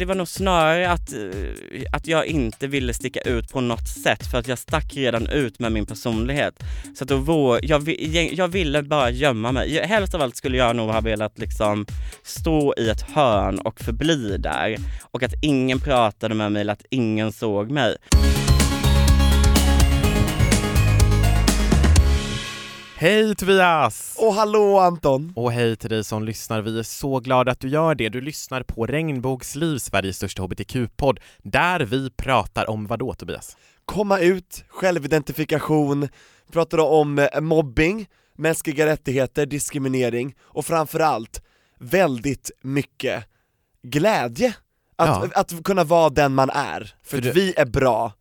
Det var nog snarare att, eh, att jag inte ville sticka ut på något sätt för att jag stack redan ut med min personlighet. Så att då vår, jag, jag ville bara gömma mig. Helst av allt skulle jag nog ha velat liksom stå i ett hörn och förbli där. Och att ingen pratade med mig eller att ingen såg mig. Hej Tobias! Och hallå Anton! Och hej till dig som lyssnar, vi är så glada att du gör det. Du lyssnar på Regnbågsliv, Sveriges största hbtq-podd, där vi pratar om vad då Tobias? Komma ut, självidentifikation, pratar om eh, mobbing, mänskliga rättigheter, diskriminering och framförallt väldigt mycket glädje. Att, Ja. att kunna vara den man är, för, För att du- vi är bra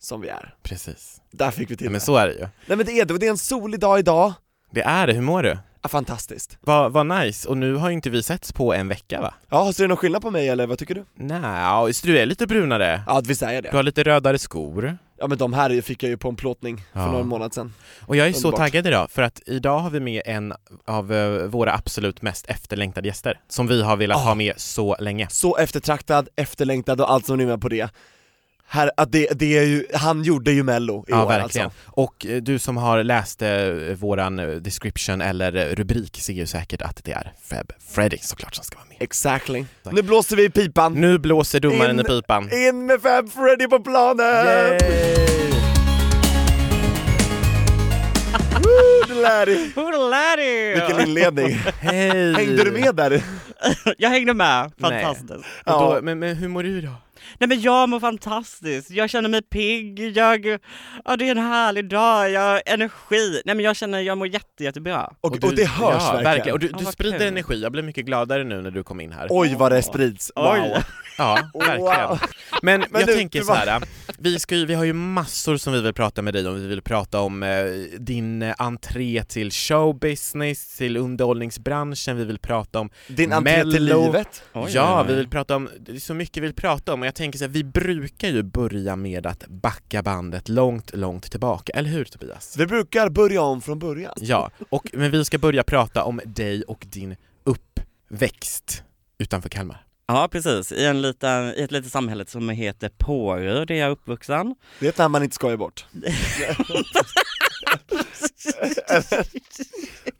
som vi är. Precis. Där fick vi till Ja, men det. så är det ju. Nej men det är det, det är en solig dag idag, Det är det, hur mår du? ja, fantastiskt. Vad vad nice, och nu har ju inte vi setts på en vecka va? Ja, så är det någon skillnad på mig eller vad tycker du? Nej, så du är lite brunare. Ja, visst är jag Du det. har lite rödare skor. Ja men de här fick jag ju på en plåtning för Ja. någon månad sedan. Och jag är så Underbart. taggad idag, för att idag har vi med en av eh, våra absolut mest efterlängtade gäster, som vi har velat Ah. ha med så länge. Så eftertraktad, efterlängtad och allt som rimmar på det. Här, att det, det är ju, han gjorde ju mello i Ja, år verkligen. alltså. Och eh, du som har läst eh, våran eh, description eller eh, rubrik ser ju säkert att det är Feb Freddy såklart som ska vara med. Exactly. Nu blåser vi i pipan. Nu blåser domaren In- i pipan. In med Fab Freddy på planen! Woo, det lär dig. Larry! Vilken inledning. Hej! Hängde du med där? Jag hängde med, fantastiskt. Och Ja. då, men, men hur mår du då? Nej men jag mår fantastiskt, jag känner mig pigg, jag, ja det är en härlig dag, jag har energi. Nej men jag känner, jag mår jätte, jättebra. Och, och, du- det hörs ja, verkligen. Och du, Ja, du vad sprider kul. energi, jag blev mycket gladare nu när du kom in här. Oj vad det sprids, wow. Oj. Ja, verkligen. Wow. Men, Men jag du, tänker så här. vi, ska ju, vi har ju massor som vi vill prata med dig om. Vi vill prata om eh, din eh, entré till showbusiness, till underhållningsbranschen, vi vill prata om Din entré till Mello. livet. Oj, ja, oj, oj. vi vill prata om, det är så mycket vi vill prata om och jag tänker så här, vi brukar ju börja med att backa bandet långt, långt tillbaka, eller hur Tobias? Vi brukar börja om från början. Ja, och, men vi ska börja prata om dig och din uppväxt utanför Kalmar. Ja precis, i, en liten, i ett litet samhälle som heter Påryd är jag uppvuxen. Det är ett namn man inte skojar bort.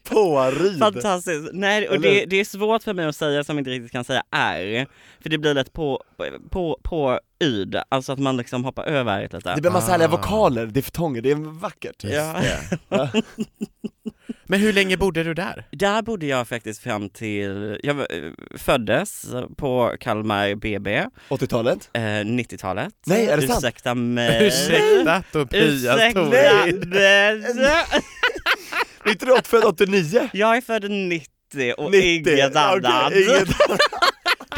Påryd. Fantastiskt! Nej, och det, det är svårt för mig att säga som inte riktigt kan säga R, för det blir lätt på, på, på yd, alltså att man liksom hoppar över lite. Det blir massa härliga Ah. vokaler, diftonger, det är vackert. Ja. Men hur länge bodde du där? Där bodde jag faktiskt fram till, jag eh, föddes på Kalmar BB, 80-talet? eh, 90-talet. Nej, är det sant? Ursäkta mig. Ursäkta Tobias Ursäkta. Är inte du född 89? Jag är född 90 och 90, inget ja, annat. okej, inget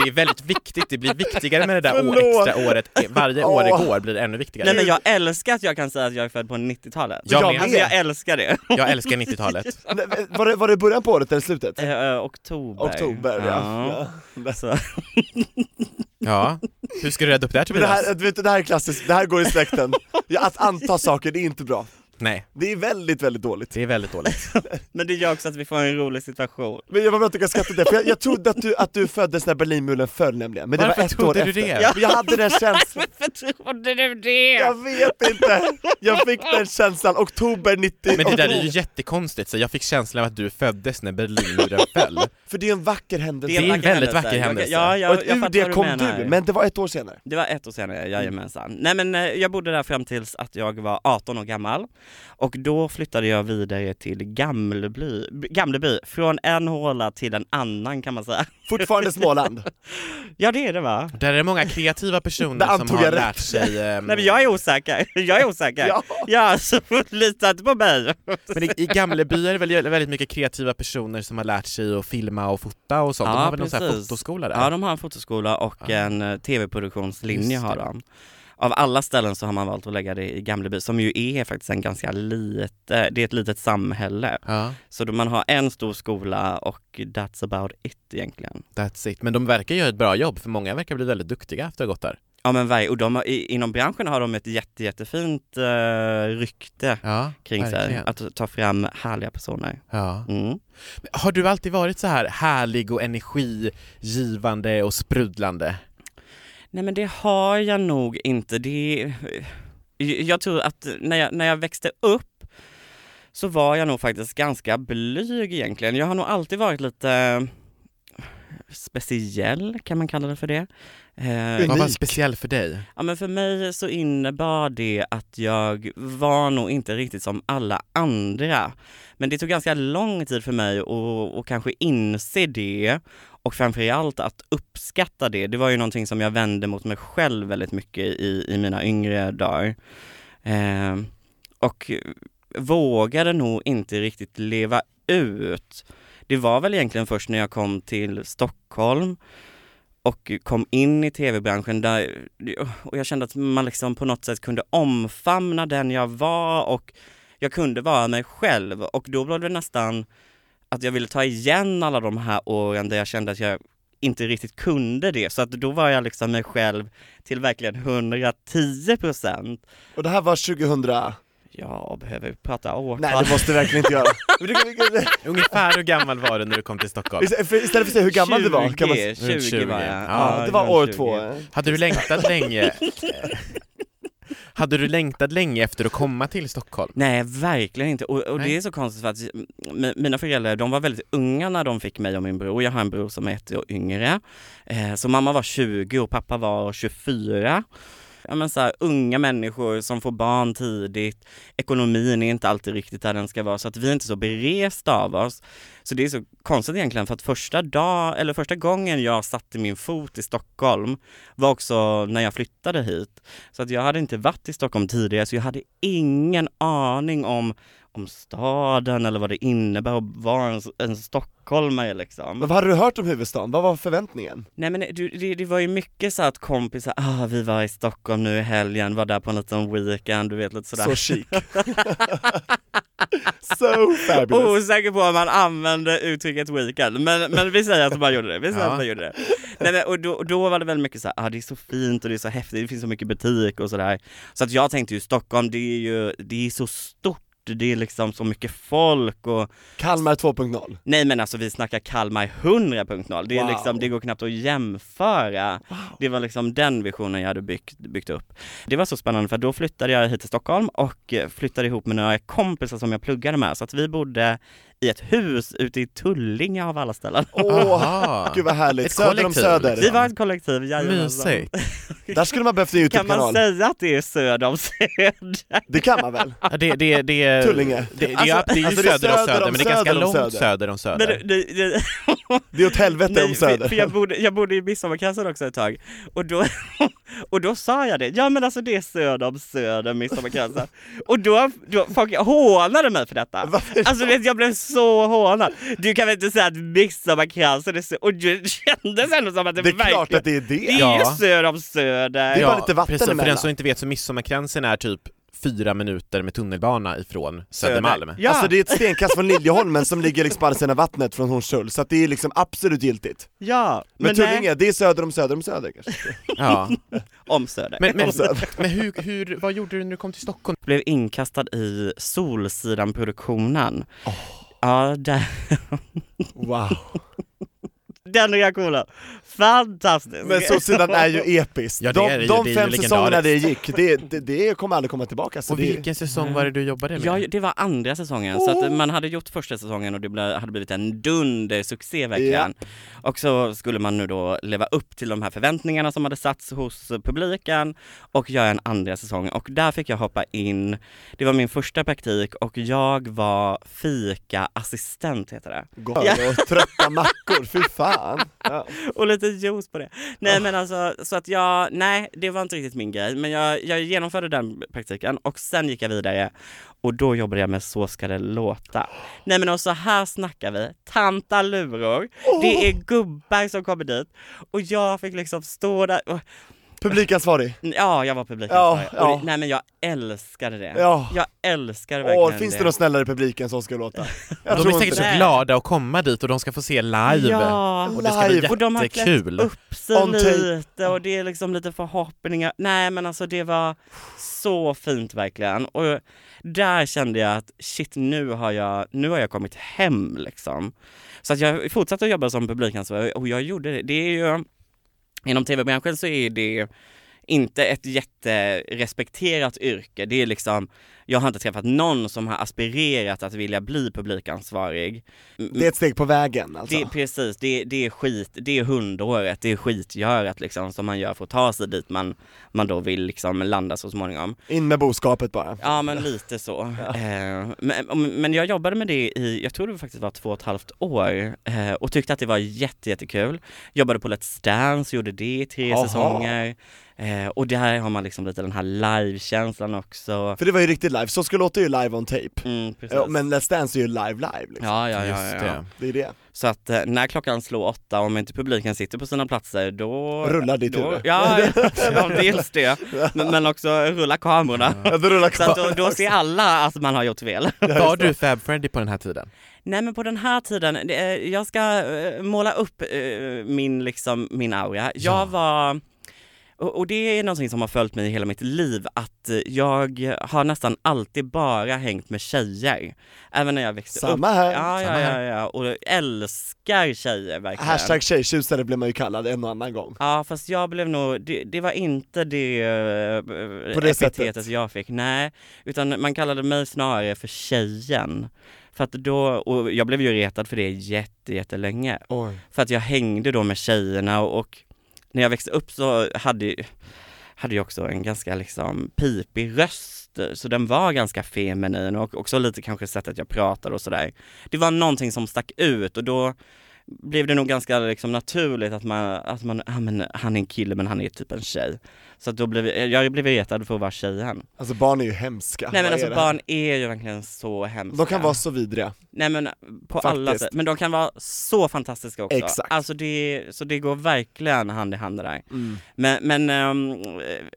Det är väldigt viktigt, det blir viktigare med det där år, Förlåt. extra året, varje år det går blir det ännu viktigare. Nej men jag älskar att jag kan säga att jag är född på 90-talet. Jag Jag. Alltså jag älskar det. Jag älskar 90-talet. Var det, var det början på året eller slutet? Eh, eh, oktober. Oktober, ja. ja. Så. Ja, hur ska du rädda upp det här Men det Tobias? här, vet du, det här är klassiskt, det här går i släkten. Ja, Att anta saker, det är inte bra. Nej, Det är väldigt, väldigt dåligt. det är väldigt dåligt. Men det gör också att vi får en rolig situation. Men jag var bra att du kan skratta det, för jag, jag trodde att du, att du föddes när Berlinmuren föll nämligen, men det Varför var ett år trodde du efter. det? Ja. Jag hade den känslan, Varför trodde du det? jag vet inte! Jag fick den känslan, oktober 90, Men det där är ju jättekonstigt, så jag fick känslan av att du föddes när Berlinmuren föll. för det är en vacker händelse. Det är en vacker väldigt händelse. vacker händelse. Ja, och jag, ett jag ur det kom menar. du, men det var ett år senare. Det var ett år senare, jajamensan. Nej men eh, jag bodde där fram tills att jag var 18 år gammal och då flyttade jag vidare till Gamleby, Gamleby från en håla till en annan kan man säga. Fortfarande Småland. Ja det är det va? Där är det många kreativa personer som har lärt rätt. sig... ehm, Nej men jag är osäker, jag är osäker. Ja. Ja, så lita inte på mig. Men i, i Gamleby är det väl väldigt mycket kreativa personer som har lärt sig att filma och fota och sånt. de Ja, har väl någon sån här precis. fotoskola där? Ja de har en fotoskola och Ja. en eh, tv-produktionslinje har de. Av alla ställen så har man valt att lägga det i Gamleby som ju är faktiskt en ganska lite, det är ett litet samhälle. Ja, Så då man har en stor skola och that's about it egentligen. that's it. Men de verkar göra ett bra jobb, för många verkar bli väldigt duktiga efter att ha gått där. Ja men varje, och de har, i, inom branschen har de ett jätte, jättefint uh, rykte Ja, kring sig, verkligen. att ta fram härliga personer. Ja. Mm. Har du alltid varit så här härlig och energigivande och sprudlande? Nej men det har jag nog inte. Det, jag tror att när jag, när jag växte upp så var jag nog faktiskt ganska blyg egentligen. Jag har nog alltid varit lite speciell, kan man kalla det för det. Eh, Vad var speciell för dig? Ja men för mig så innebar det att jag var nog inte riktigt som alla andra. Men det tog ganska lång tid för mig att, att kanske inse det och framförallt att uppskatta det. Det var ju någonting som jag vände mot mig själv väldigt mycket i, i mina yngre dagar. Eh, och vågade nog inte riktigt leva ut. Det var väl egentligen först när jag kom till Stockholm och kom in i tv-branschen där, och jag kände att man liksom på något sätt kunde omfamna den jag var och jag kunde vara mig själv och då blev det nästan att jag ville ta igen alla de här åren där jag kände att jag inte riktigt kunde det, så att då var jag liksom mig själv till verkligen 110 procent. Och det här var 2000? Ja, behöver vi prata årtal? Nej det måste vi verkligen inte göra. Ungefär hur gammal var du när du kom till Stockholm? Istället för att säga hur gammal du var kan man 20, 20, 20, var jag. ja, Det var år 20. två. Hade du längtat länge? Hade du längtat länge efter att komma till Stockholm? Nej, verkligen inte. Och, och det är så konstigt för att mina föräldrar, de var väldigt unga när de fick mig och min bror. Jag har en bror som är ett år yngre. Eh, så mamma var 20 och pappa var 24. Ja, men så här, unga människor som får barn tidigt, ekonomin är inte alltid riktigt där den ska vara, så att vi är inte så beresta av oss. Så det är så konstigt egentligen, för att första, dag, eller första gången jag satte min fot i Stockholm var också när jag flyttade hit. Så att jag hade inte varit i Stockholm tidigare, så jag hade ingen aning om, om staden eller vad det innebär att vara en, en stockholmare liksom. Men vad hade du hört om huvudstaden? Vad var förväntningen? Nej men det, det, det var ju mycket så att kompisar, ah vi var i Stockholm nu i helgen, var där på en liten weekend, du vet lite sådär. Så chic. so fabulous. Osäker på om man använde uttrycket weekend, men, men vi säger att man gjorde det. Vi säger Ja. att man gjorde det. Nej, men, och då, då var det väldigt mycket så här, ah, det är så fint och det är så häftigt, det finns så mycket butik och sådär. Så att jag tänkte ju Stockholm, det är ju, det är så stort, det är liksom så mycket folk och Kalmar 2.0. Nej men alltså vi snackar Kalmar 100.0, det, är Wow. liksom, det går knappt att jämföra. Det var liksom den visionen jag hade byggt, byggt upp. Det var så spännande för då flyttade jag hit till Stockholm och flyttade ihop med några kompisar som jag pluggade med, så att vi bodde i ett hus ute i Tullinge av alla ställen. Åh, gud vad härligt. Ett Söder om. Söder. Vi var ett kollektiv, jajamensan. Där skulle man behövt en Kan man Youtube-kanal. säga att det är söder om söder? Det kan man väl? Det, det, det, Tullinge. Det, det, Alltså- det är ju alltså det är söder om söder men det är ganska söder om långt söder. söder om Men söder. det, det, det, Det är åt helvete om Nej, Söder. för, för jag, bodde, jag bodde i Midsommarkransen också ett tag och då, och då sa jag det, ja men alltså det är söder om söder Midsommarkransen. Och då, då folk hånade mig för detta. Varför Alltså vet, jag blev så hånad. Du kan väl inte säga att Midsommarkransen är söder, och det kändes ändå som att det, Det är verkligen klart att det är det det. är Ja. ju söder om söder. Det är bara lite vatten precis, för den som inte vet så Midsommarkransen är typ fyra minuter med tunnelbana ifrån Södermalm. Ja. Alltså det är ett stenkast från Liljeholmen som ligger liksom på andra sidan vattnet från Hornstull, så att det är liksom absolut giltigt. ja, Men, men, Tullinge, nej, det är söder om söder om söder kanske? Ja. om söder. Men, men, Om Söder. men hur, hur, vad gjorde du när du kom till Stockholm? blev inkastad i Solsidan-produktionen. Ja, där, Wow. den reaktionen. Fantastiskt! Men Solsidan är ju episkt. Ja, det är det de de Det är fem säsongerna det gick, det, det, det kommer aldrig komma tillbaka. Så Och det, vilken säsong var det du jobbade med? Ja, det var andra säsongen, så att man hade gjort första säsongen och det hade blivit en dundersuccé verkligen. Och så skulle man nu då leva upp till de här förväntningarna som hade satts hos publiken och göra en andra säsong. Och där fick jag hoppa in, det var min första praktik och jag var fika-assistent heter det. Gott. och trötta mackor, fy fan. Ja. och lite juice på det. Nej men alltså, så att jag, nej det var inte riktigt min grej, men jag, jag genomförde den praktiken och sen gick jag vidare. Och då jobbade jag med Så ska det låta. Nej men och så här snackar vi, tantaluror, det är gubbar som kommer dit. Och jag fick liksom stå där och Publikansvarig. Ja, jag var publikansvarig. Ja, ja. Det, nej men jag älskade det. Ja. Jag älskade verkligen Åh, finns det någon snällare publiken som ska låta? Jag de är säkert så glada att komma dit och de ska få se live. Ja, och det ska bli live. och de har klätt jättekul. upp sig On lite och det är liksom lite förhoppningar. Nej men alltså det var så fint verkligen. Och där kände jag att shit nu har jag, nu har jag kommit hem liksom. Så att jag fortsatte att jobba som publikansvarig och jag gjorde det. Det är ju, inom tv-branschen så är det inte ett jätterespekterat yrke. Det är liksom, jag har inte träffat någon som har aspirerat att vilja bli publikansvarig. Det är ett steg på vägen alltså. Det, precis, det, det är skit, det är hundåret, det är skitgörat liksom som man gör för att ta sig dit man, man då vill liksom landa så småningom. In med boskapet bara. Ja men lite så. Eh, men, men jag jobbade med det i, jag tror det faktiskt var två och ett halvt år eh, och tyckte att det var jätte, jättekul. Jobbade på Let's Dance, gjorde det i tre Aha. säsonger. Eh, och där har man liksom lite den här live-känslan också. För det var ju riktigt live, så ska låta ju live on tape. Mm, precis. Men Let's Dance är ju live live liksom. ja, ja, ja, Just ja, ja. det. Det är det. Så att eh, när klockan slår åtta, om inte publiken sitter på sina platser, då... Rullar ditt då, huvud. Ja, ja, dels det. Men, men också rulla kamerorna. Ja, då rullar Så att då, då ser alla att man har gjort fel. Var du Fab Freddy på den här tiden? Nej men på den här tiden, är- jag ska eh, måla upp eh, min, liksom, min aura. Jag var, och, och det är någonting som har följt mig hela mitt liv, att eh, jag har nästan alltid bara hängt med tjejer. Även när jag växte upp. Samma här. Ja, ja, Samma ja, här. ja, och jag älskar tjejer verkligen. Hashtag tjejtjusare blev man ju kallad en och annan gång. Ja fast jag blev nog, det, det var inte det, eh, På det epitetet jag fick, nej. Utan man kallade mig snarare för tjejen. För att då, och jag blev ju retad för det jätte, jättelänge. Oj. För att jag hängde då med tjejerna och, och när jag växte upp så hade, hade jag också en ganska liksom pipig röst, så den var ganska feminin och också lite kanske sättet jag pratade och sådär. Det var någonting som stack ut och då blev det nog ganska liksom naturligt att man, att man, ja men han är en kille men han är typ en tjej. Så att då blev jag blev retad för att vara tjejen. Alltså barn är ju hemska. Nej men Vad alltså är barn är ju verkligen så hemska. De kan vara så vidriga. Nej men på alla Faktiskt. sätt, men de kan vara så fantastiska också. Exakt. Alltså det, så det går verkligen hand i hand det där. Mm. Men, men ehm,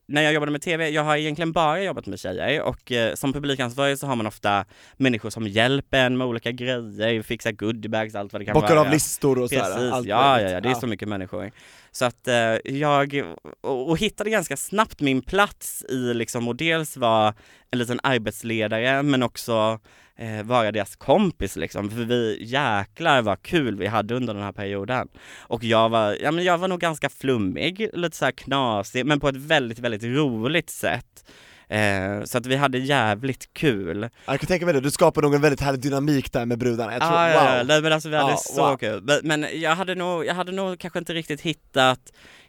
när jag jobbade med TV, jag har egentligen bara jobbat med tjejer och eh, som publikansvarig så har man ofta människor som hjälper en med olika grejer, fixar goodiebags, allt vad det kan Bockar vara. av listor och Precis, sådär. allt ja, ja, möjligt. ja, det är så mycket människor. Så att eh, jag, och, och hittade ganska snabbt min plats i liksom, och dels vara en liten arbetsledare men också eh, vara deras kompis liksom, för vi jäklar vad kul vi hade under den här perioden. Och jag var, ja men jag var nog ganska flummig, lite så här knasig, men på ett väldigt, väldigt roligt sätt. Eh, så att vi hade jävligt kul. Jag kan tänka mig det, du skapar nog en väldigt härlig dynamik där med brudarna. Jag tror, Ah, wow. ja, ja, nej, men alltså vi hade Ja, så wow. kul. Men, men jag, hade nog, jag hade nog kanske inte riktigt hittat,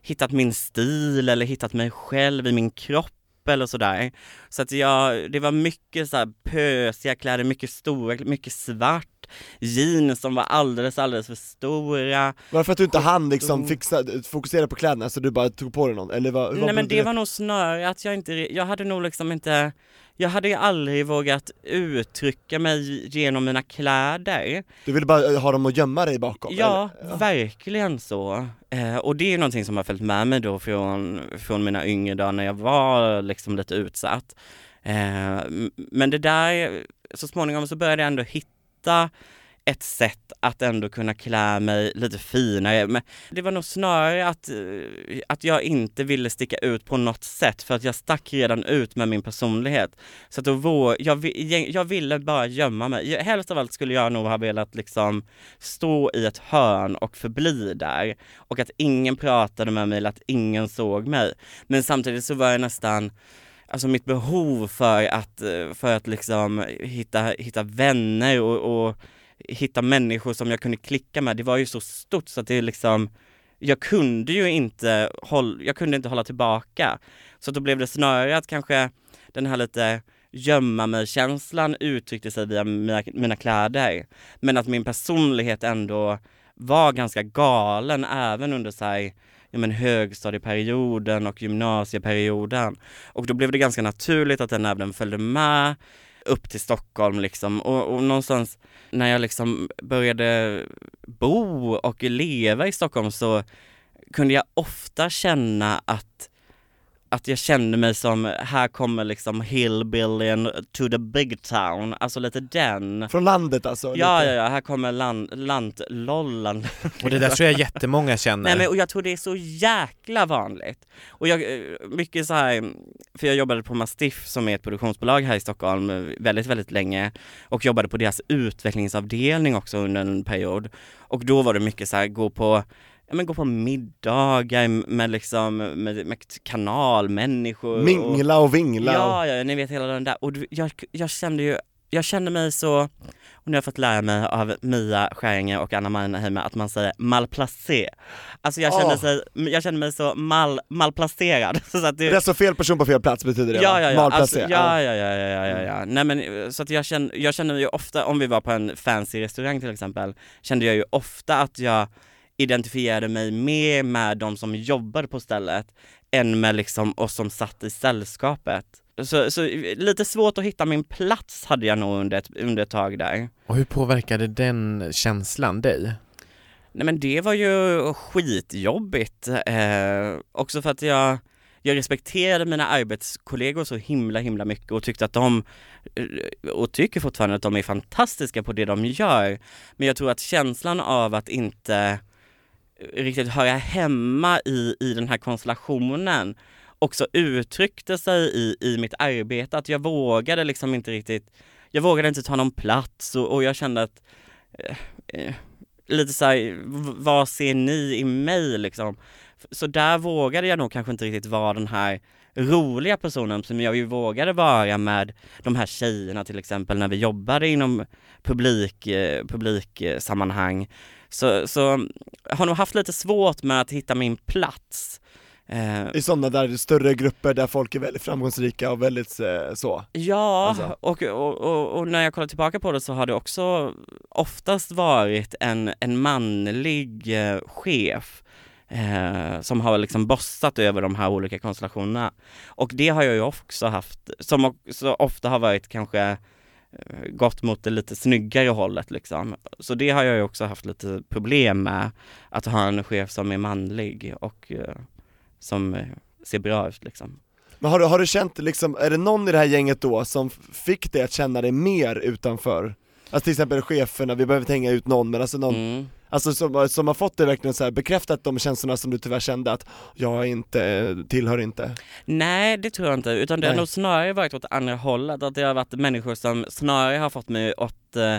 hittat min stil eller hittat mig själv i min kropp eller sådär. Så att jag, det var mycket så här pösiga kläder, mycket stora, mycket svart, jeans som var alldeles, alldeles för stora. Varför att du inte hann liksom fixa, fokusera på kläderna så du bara tog på dig någon? Eller vad, vad Nej men berodde det var nog snarare att jag inte, jag hade nog liksom inte, jag hade ju aldrig vågat uttrycka mig genom mina kläder. Du ville bara ha dem att gömma dig bakom? Ja, eller? verkligen så. Eh, och det är någonting som har följt med mig då från, från mina yngre dagar när jag var liksom lite utsatt. Eh, men det där, så småningom så började jag ändå hitta ett sätt att ändå kunna klä mig lite finare. Men det var nog snarare att, eh, att jag inte ville sticka ut på något sätt för att jag stack redan ut med min personlighet. Så att då vå- jag, jag ville bara gömma mig. Helst av allt skulle jag nog ha velat liksom stå i ett hörn och förbli där och att ingen pratade med mig eller att ingen såg mig. Men samtidigt så var jag nästan Alltså mitt behov för att, för att liksom hitta, hitta vänner och, och hitta människor som jag kunde klicka med, det var ju så stort så att det liksom jag kunde ju inte, håll, jag kunde inte hålla tillbaka. Så då blev det snarare att kanske den här lite gömma mig-känslan uttryckte sig via mina, mina kläder. Men att min personlighet ändå var ganska galen även under så här, ja, men högstadieperioden och gymnasieperioden. Och då blev det ganska naturligt att den även följde med upp till Stockholm liksom och, och någonstans när jag liksom började bo och leva i Stockholm så kunde jag ofta känna att att jag kände mig som, här kommer liksom hillbillyn to the big town, alltså lite den. Från landet alltså? Ja, lite. ja, ja, här kommer land, lantlollan. Och det där tror jag jättemånga känner. Nej men och jag tror det är så jäkla vanligt. Och jag, eh, mycket så här, för jag jobbade på Mastiff som är ett produktionsbolag här i Stockholm eh, väldigt, väldigt länge och jobbade på deras utvecklingsavdelning också under en period. Och då var det mycket så här, gå på Ja, men gå på middagar med liksom, med, med kanalmänniskor Mingla och vingla och... Ja, ja, ni vet hela den där. Och jag, jag kände ju, jag kände mig så, och nu har jag fått lära mig av Mia Skäringer och Anna Mannheimer att man säger malplacé. Alltså jag kände, Åh. sig, jag kände mig så mal, malplacerad. Så att det, Det är alltså fel person på fel plats betyder det Ja, ja, ja. Malplacé, Alltså, ja, ja, ja, ja, ja, ja. Nej men så att jag känner, jag känner ju ofta, om vi var på en fancy restaurang till exempel, kände jag ju ofta att jag identifierade mig mer med de som jobbade på stället än med liksom oss som satt i sällskapet. Så, så lite svårt att hitta min plats hade jag nog under ett, under ett tag där. Och hur påverkade den känslan dig? Nej men det var ju skitjobbigt, eh, också för att jag, jag respekterade mina arbetskollegor så himla himla mycket och tyckte att de, eh, och tycker fortfarande att de är fantastiska på det de gör. Men jag tror att känslan av att inte riktigt höra hemma i, i den här konstellationen också uttryckte sig i, i mitt arbete, att jag vågade liksom inte riktigt, jag vågade inte ta någon plats och, och jag kände att eh, eh lite såhär, vad ser ni i mig liksom? Så där vågade jag nog kanske inte riktigt vara den här roliga personen som jag ju vågade vara med de här tjejerna till exempel när vi jobbade inom publik, eh, publiksammanhang. Så, så har nog haft lite svårt med att hitta min plats. Eh, I sådana där större grupper där folk är väldigt framgångsrika och väldigt eh, så Ja, Alltså. och, och, och, och när jag kollar tillbaka på det så har det också oftast varit en, en manlig eh, chef eh, som har liksom bossat över de här olika konstellationerna. Och det har jag ju också haft, som också ofta har varit kanske eh, gått mot det lite snyggare hållet liksom. Så det har jag ju också haft lite problem med, att ha en chef som är manlig och eh, som eh, ser bra ut liksom. Men har du, har du känt liksom, är det någon i det här gänget då som fick dig att känna dig mer utanför? Alltså till exempel cheferna, vi behöver inte hänga ut någon men alltså någon, Mm. Alltså som, som har fått dig verkligen så här bekräftat de känslorna som du tyvärr kände att jag inte, tillhör inte Nej, det tror jag inte, utan det har Nej. nog snarare varit åt andra hållet, att det har varit människor som snarare har fått mig åt eh,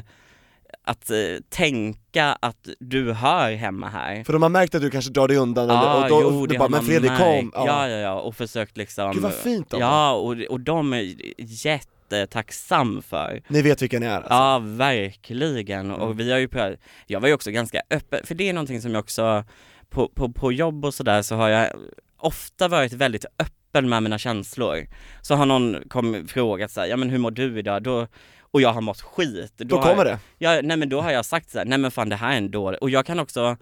att eh, tänka att du hör hemma här. För de har märkt att du kanske drar dig undan eller, och då, jo, du det bara, har men Fredrik märkt. kom, Ja, ja, ja, och försökt liksom Gud vad fint av dem. Ja, och, och de är jättetacksam för. Ni vet vilka ni är alltså. Ja, verkligen. Mm. Och vi har ju prövat, jag var ju också ganska öppen, för det är någonting som jag också, på, på, på jobb och sådär så har jag ofta varit väldigt öppen med mina känslor. Så har någon kommit frågat så här, ja men hur mår du idag? Då, och jag har mått skit. Då har kommer jag, det. Ja, nej men då har jag sagt så här, nej men fan det här är en dålig, och jag kan också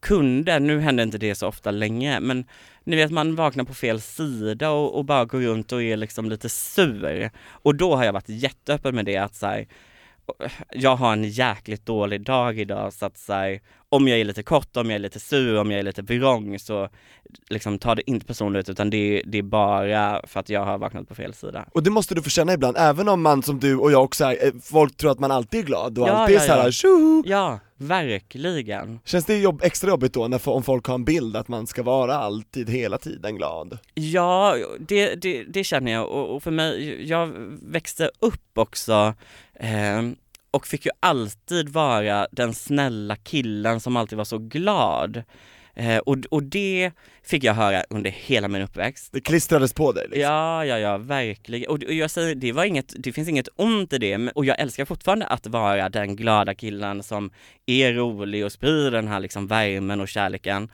kunde, nu händer inte det så ofta längre, men ni vet man vaknar på fel sida och, och bara går runt och är liksom lite sur. Och då har jag varit jätteöppen med det att så här, jag har en jäkligt dålig dag idag så att så här, om jag är lite kort, om jag är lite sur, om jag är lite vrång så liksom ta det inte personligt utan det, det är bara för att jag har vaknat på fel sida. Och det måste du få känna ibland, även om man som du och jag också är, eh, folk tror att man alltid är glad och Ja, alltid är ja, såhär ja. tjo! Ja, verkligen. Känns det jobb, extra jobbigt då när, om folk har en bild att man ska vara alltid, hela tiden glad? Ja, det, det, det känner jag och, och för mig, jag växte upp också eh, och fick ju alltid vara den snälla killen som alltid var så glad. Eh, och, och det fick jag höra under hela min uppväxt. Det klistrades på dig liksom. Ja, ja, ja, verkligen. Och, och jag säger, det var inget, det finns inget ont i det, och jag älskar fortfarande att vara den glada killen som är rolig och sprider den här liksom värmen och kärleken.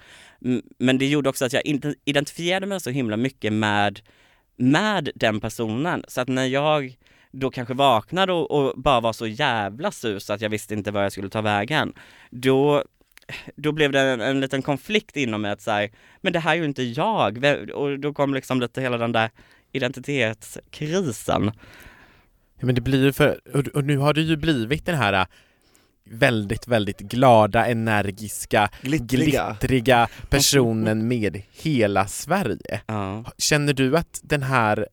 Men det gjorde också att jag identifierade mig så himla mycket med, med den personen, så att när jag då kanske vaknade och, och bara var så jävla sur så att jag visste inte var jag skulle ta vägen, då då blev det en, en liten konflikt inom mig att säga, men det här är ju inte jag, och då kom liksom lite hela den där identitetskrisen. Ja, men det blir ju för, och, och nu har det ju blivit den här äh, väldigt, väldigt glada, energiska, Glittriga. glittriga personen med hela Sverige. Ja. Känner du att den här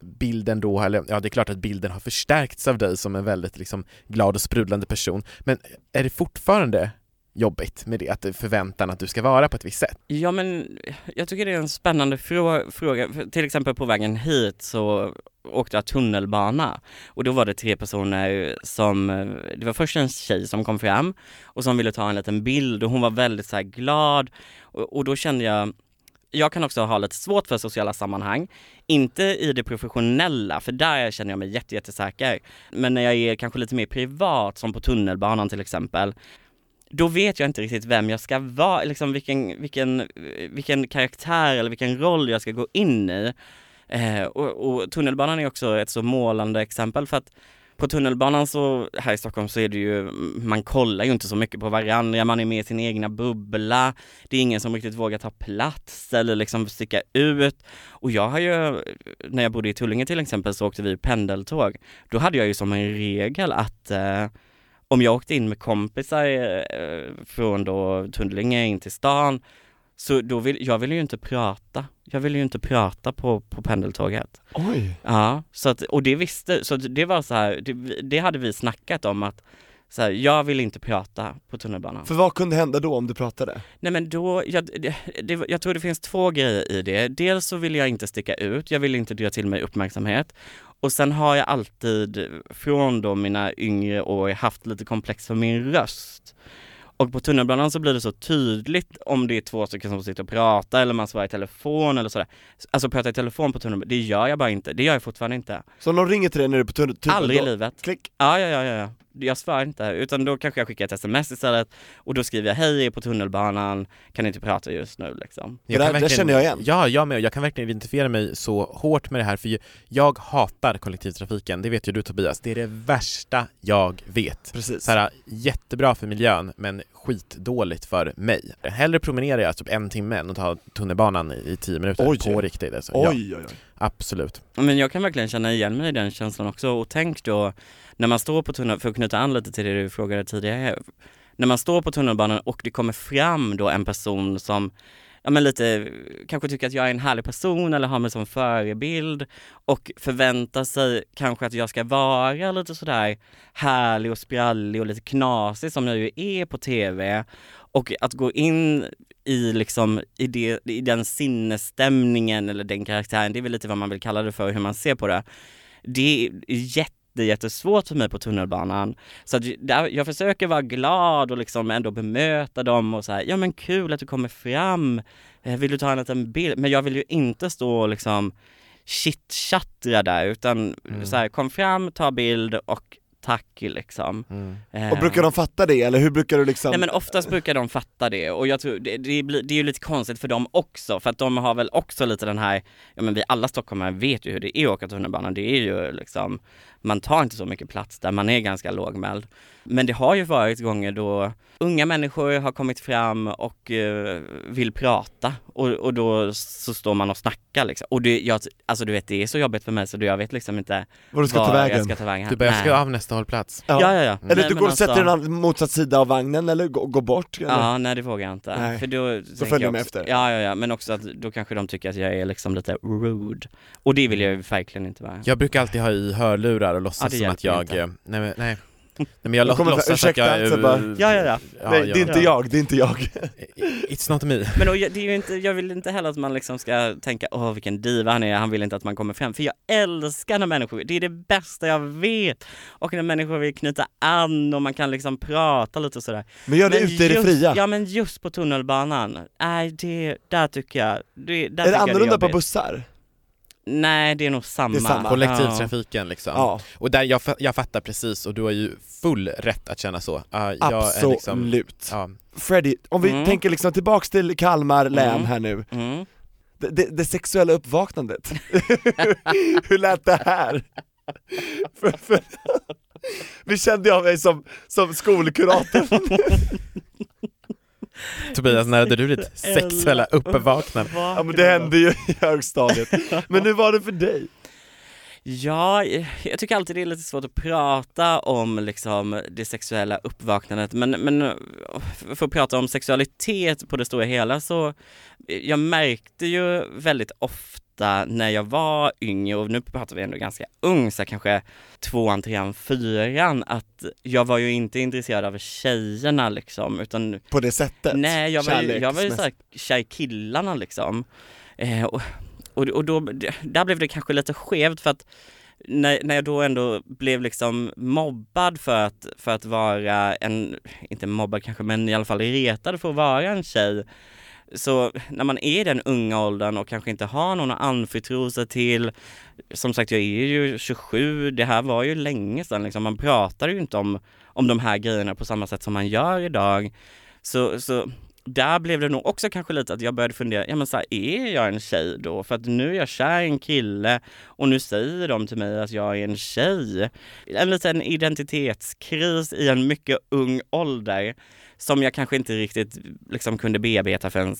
bilden då, eller ja det är klart att bilden har förstärkts av dig som en väldigt liksom glad och sprudlande person, men är det fortfarande jobbigt med det, att förväntan att du ska vara på ett visst sätt? Ja men jag tycker det är en spännande frå- fråga. För Till exempel på vägen hit så åkte jag tunnelbana och då var det tre personer som, det var först en tjej som kom fram och som ville ta en liten bild och hon var väldigt så här glad och, och då kände jag jag kan också ha lite svårt för sociala sammanhang, inte i det professionella, för där känner jag mig jätte, jättesäker. Men när jag är kanske lite mer privat, som på tunnelbanan till exempel, då vet jag inte riktigt vem jag ska vara, liksom vilken, vilken, vilken karaktär eller vilken roll jag ska gå in i. Eh, och, och tunnelbanan är också ett så målande exempel för att på tunnelbanan så, här i Stockholm så är det ju, man kollar ju inte så mycket på varandra, man är med i sin egna bubbla, det är ingen som riktigt vågar ta plats eller liksom sticka ut. Och jag har ju, när jag bodde i Tullinge till exempel så åkte vi pendeltåg, då hade jag ju som en regel att eh, om jag åkte in med kompisar eh, från då Tullinge in till stan, så då vill, jag ville ju inte prata. Jag ville ju inte prata på, på pendeltåget. Oj! Ja, så att, och det visste, så det var så här, det, det hade vi snackat om att så här, jag vill inte prata på tunnelbanan. För vad kunde hända då om du pratade? Nej men då, jag, det, det, jag tror det finns två grejer i det. Dels så vill jag inte sticka ut, jag vill inte dra till mig uppmärksamhet. Och sen har jag alltid från då mina yngre år haft lite komplex för min röst. Och på tunnelbanan så blir det så tydligt om det är två stycken som sitter och pratar eller man svarar i telefon eller sådär. Alltså prata i telefon på tunnelbanan, det gör jag bara inte. Det gör jag fortfarande inte. Så någon ringer till dig när du är på tunnel, tunnel Aldrig i livet. Klick! Ja, ja, ja, ja. Jag svarar inte, utan då kanske jag skickar ett sms istället och då skriver jag hej, jag är på tunnelbanan, kan inte prata just nu liksom. Det där- kan det verkligen- känner jag igen. Ja, jag med. Jag kan verkligen identifiera mig så hårt med det här, för jag hatar kollektivtrafiken, det vet ju du Tobias. Det är det värsta jag vet. Precis. Så här, jättebra för miljön, men skitdåligt för mig. Hellre promenerar jag typ en timme än att ta tunnelbanan i, tio minuter Oj. på riktigt. Alltså. Ja, Oj, oj, oj. absolut. Men jag kan verkligen känna igen mig i den känslan också och tänk då när man står på tunnelbanan, för att knyta an lite till det du frågade tidigare, när man står på tunnelbanan och det kommer fram då en person som ja men lite, kanske tycker att jag är en härlig person eller har mig som förebild och förväntar sig kanske att jag ska vara lite sådär härlig och sprallig och lite knasig som jag ju är på TV och att gå in i liksom i, det, i den sinnesstämningen eller den karaktären, det är väl lite vad man vill kalla det för, hur man ser på det. Det är jätte jättesvårt för mig på tunnelbanan. Så att där, jag försöker vara glad och liksom ändå bemöta dem och så här, ja men kul att du kommer fram, Eh, vill du ta en liten bild? Men jag vill ju inte stå och liksom chitchattra där utan Mm. så här, kom fram, ta bild och tack liksom. Mm. Eh, Och brukar de fatta det, eller hur brukar du liksom? Nej men oftast brukar de fatta det och jag tror det, det, blir, det är ju lite konstigt för dem också för att de har väl också lite den här, ja men vi alla stockholmare vet ju hur det är att åka tunnelbana, det är ju liksom, man tar inte så mycket plats där, man är ganska lågmäld. Men det har ju varit gånger då unga människor har kommit fram och eh, vill prata och, och då så står man och snackar liksom. Och det, jag, alltså du vet det är så jobbigt för mig så jag vet liksom inte Var du ska ta var vägen? jag ska ta vägen. Du börjar Nej. ska av nästa hållplats. Ja, ja, ja. Eller Nej, du men går och sätter alltså- dig en motsatt sida av vagnen eller går gå bort? Eller? Ja, nej det vågar jag inte. Nej. För då, tänker följer jag de också- efter. Ja, ja, ja, men också att då kanske de tycker att jag är liksom lite rude. Och det vill jag ju verkligen inte vara. Jag brukar alltid ha i hörlurar och låtsas Ja, det som att jag, inte. eh, nej men nej. Nej men jag kommer låtsas att ursäkta, jag så bara, Ja, ja, ja. Nej, det är inte jag, det är inte jag. It's not me. Men och, det är ju inte, jag vill inte heller att man liksom ska tänka åh vilken diva han är, han vill inte att man kommer fram. För jag älskar när människor, det är det bästa jag vet. Och när människor vill knyta an och man kan liksom prata lite och sådär. Men gör det Men ute i det fria. Ja men just på tunnelbanan, nej det, där tycker jag, det, där är det annorlunda på jobbigt. bussar? Nej det är nog samma. Det är samma. Kollektivtrafiken liksom. Ja, Och där, jag, jag fattar precis och du har ju full rätt att känna så. Ja, jag är absolut. liksom, ja. Freddy, om vi Mm. tänker liksom tillbaks till Kalmar län Mm. här nu, Ja. Mm. det, det, det sexuella uppvaknandet, hur lät det här? för, för, vi kände jag mig som, som skolkurator. Tobias, när hade du ditt sexuella uppvaknande? Ja men det hände ju i högstadiet. Men hur var det för dig? Ja, jag tycker alltid det är lite svårt att prata om liksom det sexuella uppvaknandet men, men för att prata om sexualitet på det stora hela så jag märkte ju väldigt ofta när jag var yngre och nu pratar vi ändå ganska ung, så kanske tvåan, trean, fyran att jag var ju inte intresserad av tjejerna liksom utan På det sättet? Nej, jag var ju, jag var ju såhär kär i killarna liksom. Eh, och, och, och då, där blev det kanske lite skevt för att när, när jag då ändå blev liksom mobbad för att, för att vara en, inte mobbad kanske, men i alla fall retad för att vara en tjej. Så när man är i den unga åldern och kanske inte har någon att anförtro sig till, som sagt jag är ju 27, det här var ju länge sedan liksom, man pratar ju inte om, om de här grejerna på samma sätt som man gör idag. Så, så där blev det nog också kanske lite att jag började fundera, ja men så här, är jag en tjej då? För att nu är jag kär i en kille och nu säger de till mig att jag är en tjej. En liten identitetskris i en mycket ung ålder som jag kanske inte riktigt liksom kunde bearbeta förrän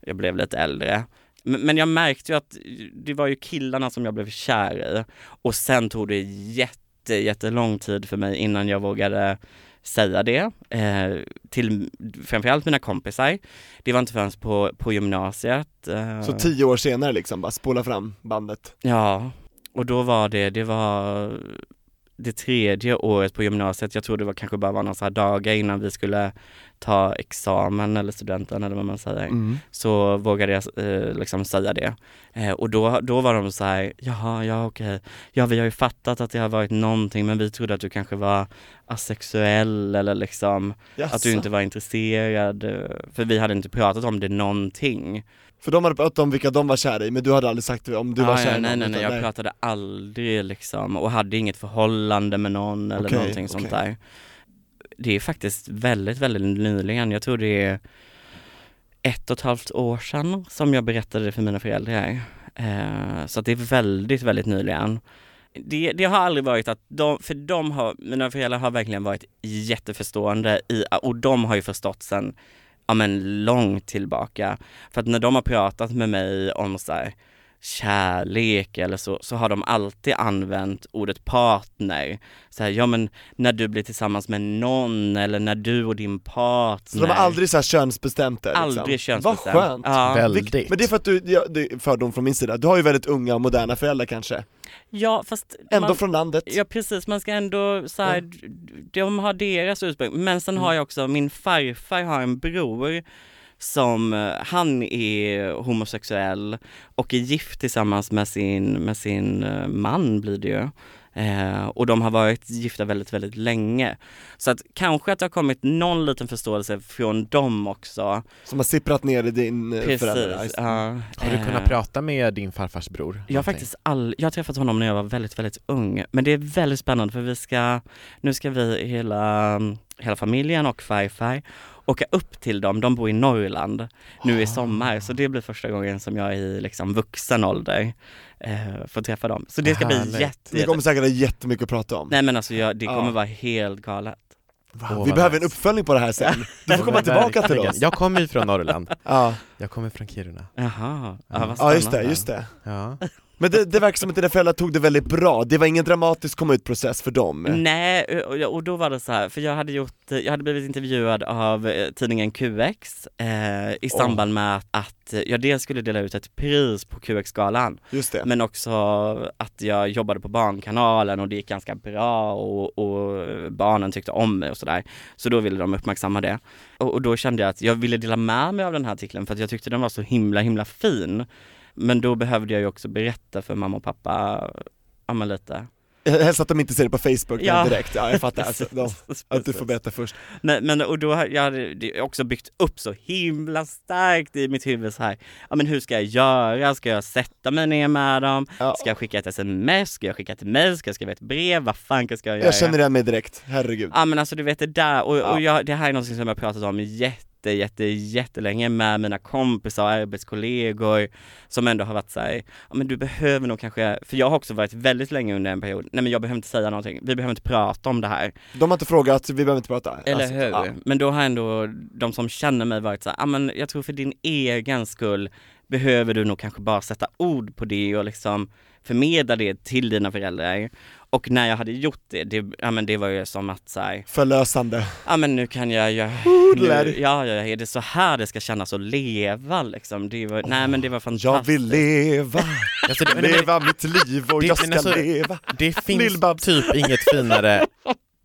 jag blev lite äldre. Men jag märkte ju att det var ju killarna som jag blev kär i och sen tog det jätte, jättelång tid för mig innan jag vågade säga det eh, till framförallt mina kompisar. Det var inte förrän på, på gymnasiet. Eh, Så tio år senare liksom, bara spola fram bandet. Ja, och då var det, det var det tredje året på gymnasiet, jag tror det var kanske bara var några så här dagar innan vi skulle ta examen eller studenten eller vad man säger, Mm. så vågade jag eh, liksom säga det. Eh, och då, då var de så här, jaha, ja okej, ja vi har ju fattat att det har varit någonting men vi trodde att du kanske var asexuell eller liksom att du inte var intresserad, eh, för vi hade inte pratat om det någonting. För de hade pratat om vilka de var kära i, men du hade aldrig sagt om du var Ja, kär ja, i nej, någon, nej, nej, utan jag pratade aldrig liksom och hade inget förhållande med någon eller Okej, någonting sånt okej. där. Det är faktiskt väldigt, väldigt nyligen, jag tror det är ett och ett halvt år sedan som jag berättade det för mina föräldrar. Eh, så att det är väldigt, väldigt nyligen. Det, det har aldrig varit att de, för de har, mina föräldrar har verkligen varit jätteförstående i, och de har ju förstått sen, ja men långt tillbaka. För att när de har pratat med mig om så här, kärlek eller så, så har de alltid använt ordet partner. Så här, ja men när du blir tillsammans med någon eller när du och din partner. Så de har aldrig så här könsbestämt det liksom. Aldrig könsbestämt. Vad skönt! Ja. Väldigt. Men det är för att du, ja, det är fördom från min sida, du har ju väldigt unga och moderna föräldrar kanske, Ja fast ändå man, från landet Ja precis, man ska ändå så här, de har deras ursprung. Men sen Mm. har jag också, min farfar har en bror som, eh, han är homosexuell och är gift tillsammans med sin, med sin eh, man blir det ju. Eh, och de har varit gifta väldigt, väldigt länge. Så att kanske att det har kommit någon liten förståelse från dem också. som har sipprat ner i din eh. Precis. Ja, Har du kunnat eh, prata med din farfars bror? Jag har någonting? faktiskt all, jag har träffat honom när jag var väldigt, väldigt ung. Men det är väldigt spännande för vi ska, nu ska vi hela, hela familjen och farfar åka upp till dem. De bor i Norrland nu i sommar så det blir första gången som jag är i liksom vuxen ålder eh, får träffa dem. Så det ska bli Härligt. jätte, Ni kommer säkert ha jättemycket att prata om. Nej men alltså jag, det kommer Ja. vara helt galet. Åh, Vi behöver en uppföljning på det här sen. Du får komma tillbaka till oss. Jag kommer ju från Norrland. Ja, Jag kommer från Kiruna. Jaha, ja, vad ja just det, spännande. just det. Ja. Men det, det verkar som att dina föräldrar tog det väldigt bra, det var ingen dramatisk komma ut-process för dem. Nej, och- och då var det så här, för jag hade gjort, jag hade blivit intervjuad av eh, tidningen QX eh, i samband med att, jag dels skulle dela ut ett pris på QX-galan, Just det. men också att jag jobbade på Barnkanalen och det gick ganska bra och, och barnen tyckte om mig och sådär. Så då ville de uppmärksamma det. Och, och då kände jag att jag ville dela med mig av den här artikeln för att jag tyckte den var så himla, himla fin. Men då behövde jag ju också berätta för mamma och pappa, ja men lite. Helst att de inte ser det på Facebook Ja. direkt, ja jag fattar. Alltså, de, att du får berätta först. Men, men och då jag hade också byggt upp så himla starkt i mitt huvud så här. Ja men hur ska jag göra? Ska jag sätta mig ner med dem? Ja. Ska jag skicka ett sms? Ska jag skicka ett mail? Ska jag skriva ett brev? Vad fan ska jag göra? Jag känner igen mig direkt, herregud. Ja men alltså du vet det där, och, Ja. och jag, det här är något som jag pratat om jätte, jätte, jättelänge med mina kompisar och arbetskollegor som ändå har varit såhär, ja men du behöver nog kanske, för jag har också varit väldigt länge under en period, nej men jag behöver inte säga någonting, vi behöver inte prata om det här. De har inte frågat, vi behöver inte prata. Eller Alltså, hur? ja. Men då har ändå de som känner mig varit så här, "Ja, men jag tror för din egen skull behöver du nog kanske bara sätta ord på det och liksom förmedla det till dina föräldrar. Och när jag hade gjort det, det, ja, men det var ju som att så här, Förlösande. ja men nu kan jag göra, nu, ja, ja, är det så här det ska kännas att leva liksom? Det var, nej men det var fantastiskt. Jag vill leva, Alltså, det, leva mitt liv och det- jag ska alltså, leva. det finns typ inget finare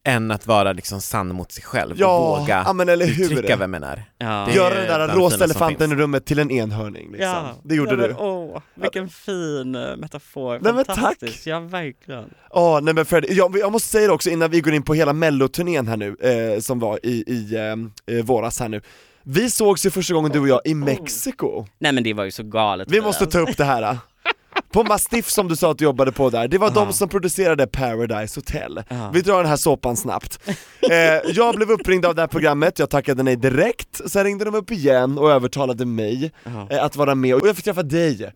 än att vara liksom sann mot sig själv Ja, och våga ja, men eller hur? uttrycka vem man är. Ja. Det- Göra den där rosa som elefanten i finns. rummet till en enhörning liksom. Ja, Det gjorde ja, men, du. Åh, vilken fin eh, metafor, Nej, men tack. fantastiskt, ja verkligen. Ja, nej men Fred, jag, jag måste säga det också innan vi går in på hela melloturnén här nu, eh, som var i, i eh, eh, våras här nu. Vi sågs ju första gången du och jag i Mexiko. Nej men det var ju så galet. Vi måste ta upp det här. eh. På Mastiff som du sa att du jobbade på där, det var Ja. de som producerade Paradise Hotel. Ja. Vi drar den här såpan snabbt. Eh, jag blev uppringd av det här programmet, jag tackade nej direkt, sen ringde de upp igen och övertalade mig Ja. eh, att vara med, och jag fick träffa dig.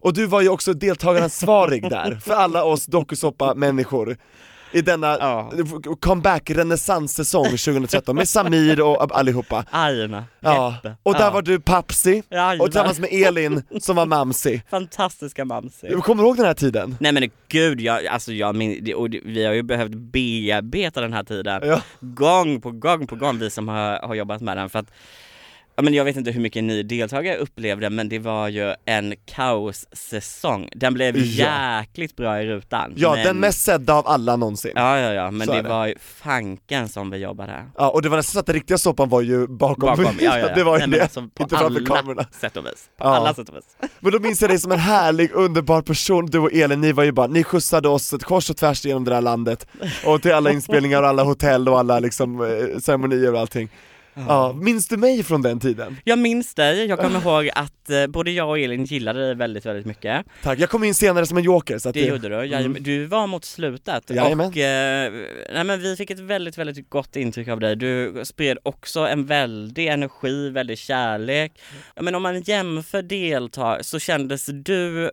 Och du var ju också deltagaransvarig där, för alla oss dokusåpa-människor i denna Ja. comeback renässanssäsong 2013 med Samir och allihopa. Aina, Ja. Och där ja. var du Papsi, och tillsammans med Elin som var Mamsi. Fantastiska Mamsi. Kommer du ihåg den här tiden? Nej men gud, jag, alltså jag min, och vi har ju behövt bearbeta den här tiden Ja. gång på gång på gång, vi som har, har jobbat med den för att Ja, men jag vet inte hur mycket ni deltagare upplevde men det var ju en kaossäsong. Den blev Ja. jäkligt bra i rutan. Ja, men, den mest sedda av alla någonsin. Ja. Ja ja ja, men det, det. var ju fanken som vi jobbade. och det var nästan så att den riktiga såpan var ju bakom, Bakom, ja, ja, ja. det var ju Nej, det, alltså, inte framför kamerorna. sätt och vis. På Ja. alla sätt och vis. Men då minns jag dig som en härlig, underbar person, du och Elin, ni var ju bara, ni skjutsade oss ett kors och tvärs genom det här landet Och till alla inspelningar och alla hotell och alla liksom eh, ceremonier och allting Ja, minns du mig från den tiden? Jag minns dig, jag kommer ihåg att eh, både jag och Elin gillade dig väldigt, väldigt mycket. Tack, jag kom in senare som en joker så att Det gjorde du, Jajamän. du var mot slutet Jajamän. och eh, nej, men vi fick ett väldigt, väldigt gott intryck av dig. Du spred också en väldig energi, väldig kärlek. Ja, Men om man jämför deltar så kändes du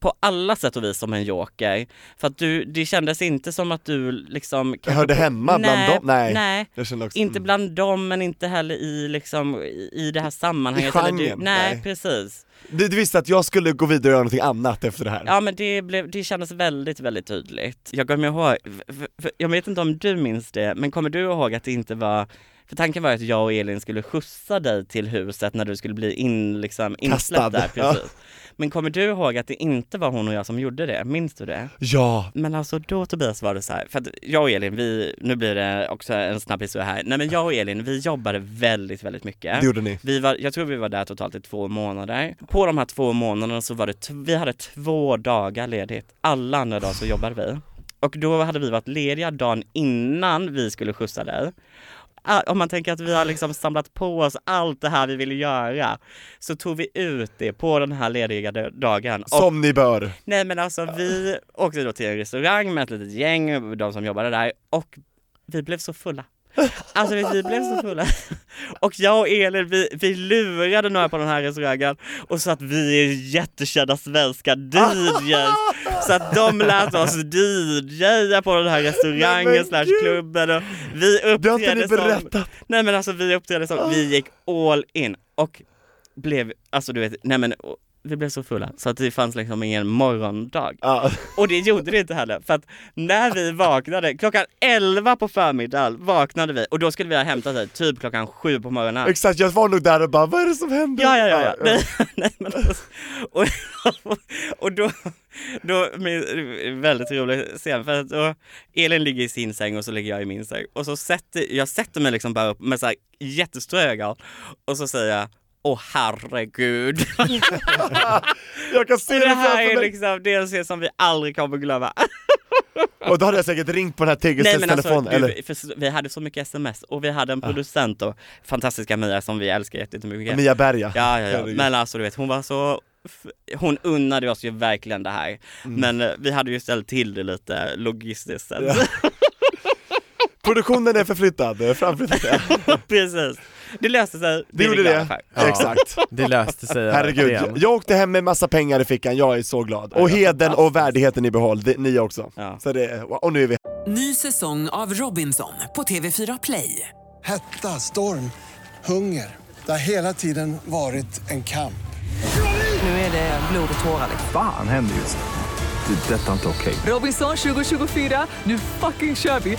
på alla sätt och vis som en joker. För att du, det kändes inte som att du liksom... Jag hörde hemma bland nej, dem? Nej. Nej, också, inte mm. bland dem men inte heller i liksom i det här sammanhanget. I eller du, genren, nej, nej. precis. du, du visste att jag skulle gå vidare och göra någonting annat efter det här? Ja men det, blev, det kändes väldigt, väldigt tydligt. Jag kommer ihåg, för, för, jag vet inte om du minns det, men kommer du ihåg att det inte var för tanken var att jag och Elin skulle skjutsa dig till huset när du skulle bli in, liksom, insläppt där. ja. Precis. Men kommer du ihåg att det inte var hon och jag som gjorde det? Minns du det? Ja, Men alltså då Tobias var det så här, för att jag och Elin, vi, nu blir det också en snabb historia här. Nej men jag och Elin, vi jobbade väldigt, väldigt mycket. det gjorde ni. Vi var, jag tror vi var där totalt i två månader. På de här två månaderna så var det, vi hade två dagar ledigt. Alla andra dagar så jobbade vi. Och då hade vi varit lediga dagen innan vi skulle skjutsa dig. Om man tänker att vi har liksom samlat på oss allt det här vi ville göra, så tog vi ut det på den här lediga dagen. Och, Som ni bör. nej men alltså vi åkte då till en restaurang med ett litet gäng, de som jobbade där, och vi blev så fulla. Alltså vi, vi blev så fulla. Och jag och Elin, vi, vi lurade några på den här restaurangen. Och sa att vi är jättekända svenska DJs. Så att de lät oss DJa på den här restaurangen slash klubben. Och vi uppträdde som... Nej men alltså vi uppträdde som, vi gick all in. Och blev, alltså du vet, nej men vi blev så fulla så att det fanns liksom ingen morgondag. Ja. Och det gjorde det inte heller, för att när vi vaknade, klockan 11 på förmiddagen vaknade vi och då skulle vi ha hämtat dig typ klockan 7 på morgonen. Exakt, jag var nog där och bara, vad är det som händer? Ja, ja, ja, ja. Nej, nej, men alltså, och, och då, då, min, väldigt rolig scen, för att då, Elin ligger i sin säng och så ligger jag i min säng och så sätter, jag sätter mig liksom bara upp med så här jättestora ögon och så säger jag Åh herregud. Jag kan se det det här är liksom, scen som vi aldrig kommer glömma. Och då hade jag säkert ringt på den här tegelstens alltså, telefon, eller? du, för vi hade så mycket sms och vi hade en producent och fantastiska Mia som vi älskar jättemycket. Mia Berga. Ja, ja, ja. Herregud. Men alltså du vet, hon var så hon unnade oss ju verkligen det här. Mm. Men eh, vi hade ju ställt till det lite logistiskt sen. Ja. Produktionen är förflyttad, eh, framflyttad. Precis. Det löste sig. Det gjorde det. Ja. exakt. Det löste sig Herregud, verkligen. jag åkte hem med massa pengar i fickan, jag är så glad. Och heden och värdigheten i behåll, det, ni också. Ja. Så det, och nu är vi Ny säsong av Robinson på TV4 Play. Hetta, storm, hunger. Det har hela tiden varit en kamp. Nu är det blod och tårar. liksom. Fan händer just. Det. är Detta är inte okej. Robinson 2024, nu fucking kör vi!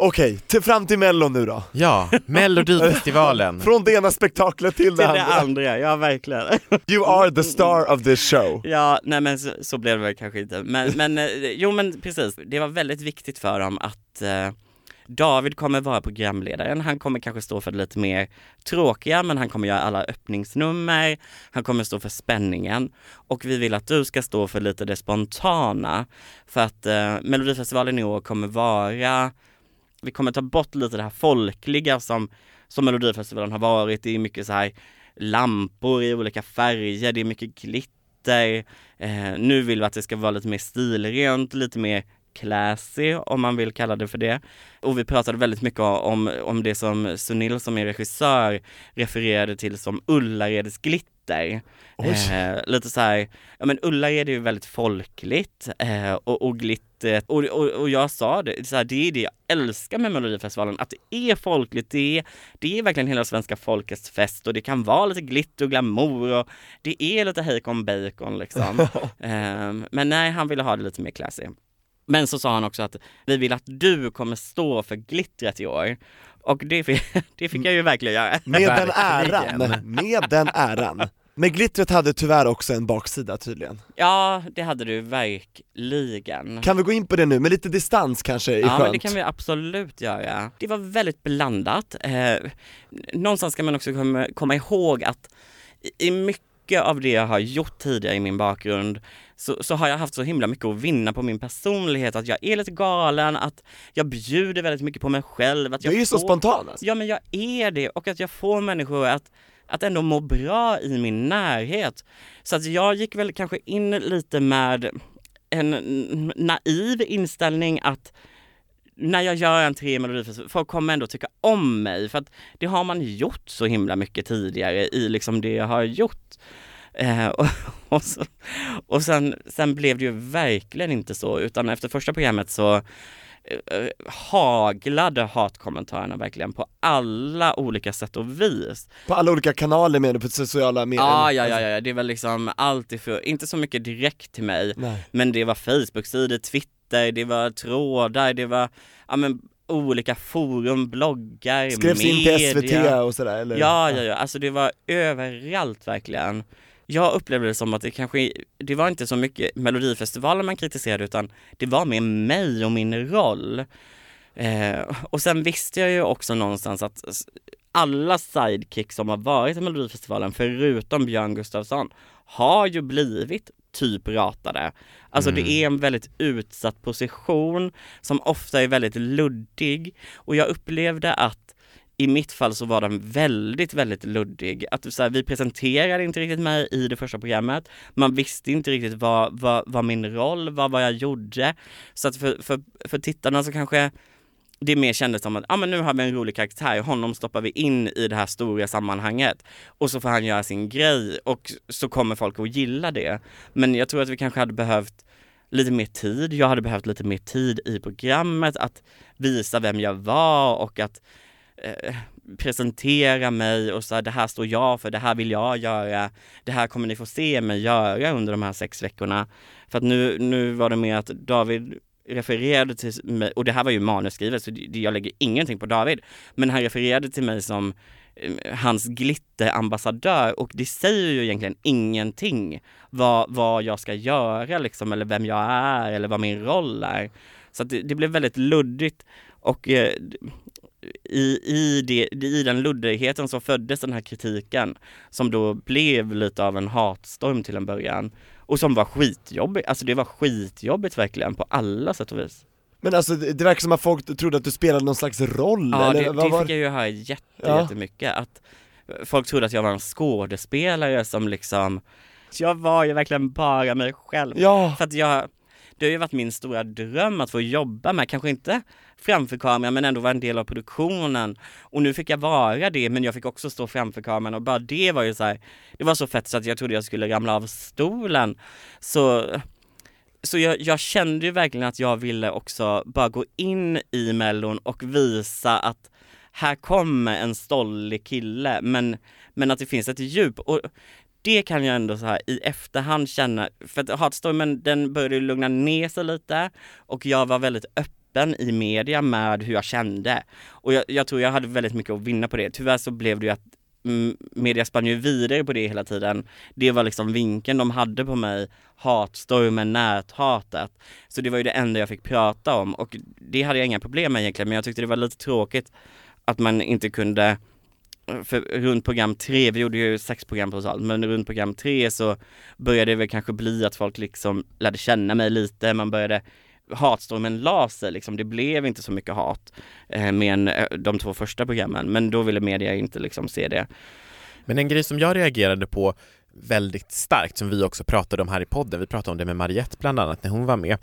Okej, till fram till mello nu då. ja Melodifestivalen. Från det ena spektaklet till det Till det andra. andra, ja verkligen. You are the star of this show. Ja, nej men så, så blev det väl kanske inte. Men, men eh, jo men precis, det var väldigt viktigt för dem att eh, David kommer vara programledaren, han kommer kanske stå för det lite mer tråkiga men han kommer göra alla öppningsnummer, han kommer stå för spänningen och vi vill att du ska stå för lite det spontana för att eh, Melodifestivalen i år kommer vara, vi kommer ta bort lite det här folkliga som, som Melodifestivalen har varit, det är mycket så här lampor i olika färger, det är mycket glitter, eh, nu vill vi att det ska vara lite mer stilrent, lite mer classy om man vill kalla det för det. Och vi pratade väldigt mycket om, om det som Sunil som är regissör refererade till som Ullareds glitter. Eh, lite så här, ja men Ullared är ju väldigt folkligt eh, och, och glitter, och, och, och jag sa det, så här, det är det jag älskar med Melodifestivalen, att det är folkligt, det är, det är verkligen hela svenska folkets fest och det kan vara lite glitter och glamour och det är lite hejkon bacon liksom. eh, men nej, han ville ha det lite mer classy. Men så sa han också att vi vill att du kommer stå för glittret i år. Och det fick, det fick jag ju verkligen göra. Med den äran, med den äran. Men glittret hade tyvärr också en baksida tydligen. Ja, det hade du verkligen. Kan vi gå in på det nu, med lite distans kanske är Ja, skönt? men det kan vi absolut göra. Det var väldigt blandat. Eh, någonstans ska man också komma, komma ihåg att i- i mycket av det jag har gjort tidigare i min bakgrund så, så har jag haft så himla mycket att vinna på min personlighet, att jag är lite galen, att jag bjuder väldigt mycket på mig själv. Att Du jag är ju så spontan alltså. Ja men jag är det och att jag får människor att, att ändå må bra i min närhet. Så att jag gick väl kanske in lite med en naiv inställning att när jag gör en tre melodifestival, folk kommer ändå tycka om mig för att det har man gjort så himla mycket tidigare i liksom det jag har gjort. Eh, och och, så, och sen, sen blev det ju verkligen inte så utan efter första programmet så eh, haglade hatkommentarerna verkligen på alla olika sätt och vis. På alla olika kanaler med det, på sociala medier. Ja, ja, ja, ja, det var liksom allt ifrån, inte så mycket direkt till mig, Nej. men det var Facebook-sidor, Twitter, det var trådar, det var ja, men, olika forum, bloggar, Skrevs in media. till SVT och sådär eller? Ja, ja, ja, alltså det var överallt verkligen. Jag upplevde det som att det kanske, det var inte så mycket Melodifestivalen man kritiserade utan det var mer mig och min roll. Eh, och sen visste jag ju också någonstans att alla sidekicks som har varit i Melodifestivalen förutom Björn Gustafsson har ju blivit typ ratade. Alltså det är en väldigt utsatt position som ofta är väldigt luddig och jag upplevde att i mitt fall så var den väldigt, väldigt luddig. Att så här, vi presenterade inte riktigt mig i det första programmet. Man visste inte riktigt vad, vad, vad min roll var, vad jag gjorde. Så att för, för, för tittarna så kanske det mer kändes som att ah, men nu har vi en rolig karaktär, honom stoppar vi in i det här stora sammanhanget och så får han göra sin grej och så kommer folk att gilla det. Men jag tror att vi kanske hade behövt lite mer tid, jag hade behövt lite mer tid i programmet att visa vem jag var och att eh, presentera mig och så här, det här står jag för, det här vill jag göra, det här kommer ni få se mig göra under de här sex veckorna. För att nu, nu var det mer att David refererade till mig, och det här var ju manusskrivet så det, jag lägger ingenting på David, men han refererade till mig som eh, hans glitterambassadör och det säger ju egentligen ingenting vad, vad jag ska göra liksom eller vem jag är eller vad min roll är. Så att det, det blev väldigt luddigt och eh, i, i, det, i den luddigheten så föddes den här kritiken som då blev lite av en hatstorm till en början och som var skitjobbig, alltså det var skitjobbigt verkligen på alla sätt och vis. Men alltså det, verkar som att folk trodde att du spelade någon slags roll Ja, eller det, vad det var fick jag ju höra jätte, Ja. jättemycket att folk trodde att jag var en skådespelare som liksom, jag var ju verkligen bara mig själv. Ja. För att jag, det har ju varit min stora dröm att få jobba med, kanske inte framför kameran men ändå vara en del av produktionen. Och nu fick jag vara det men jag fick också stå framför kameran och bara det var ju så här, det var så fett så att jag trodde jag skulle ramla av stolen. Så så jag, jag, kände ju verkligen att jag ville också bara gå in i mellon och visa att här kommer en stollig kille men, men att det finns ett djup. Och det kan jag ändå så här i efterhand känna, för att hatstormen den började lugna ner sig lite och jag var väldigt öppen i media med hur jag kände. Och jag, jag tror jag hade väldigt mycket att vinna på det. Tyvärr så blev det ju att mm, media spann ju vidare på det hela tiden. Det var liksom vinkeln de hade på mig, hatstormen, näthatet. Så det var ju det enda jag fick prata om och det hade jag inga problem med egentligen men jag tyckte det var lite tråkigt att man inte kunde för runt program tre, vi gjorde ju sex program totalt, men runt program tre så började det väl kanske bli att folk liksom lärde känna mig lite, man började hatstormen la sig liksom, det blev inte så mycket hat eh, med eh, de två första programmen, men då ville media inte liksom se det. Men en grej som jag reagerade på väldigt starkt, som vi också pratade om här i podden, vi pratade om det med Mariette bland annat när hon var med,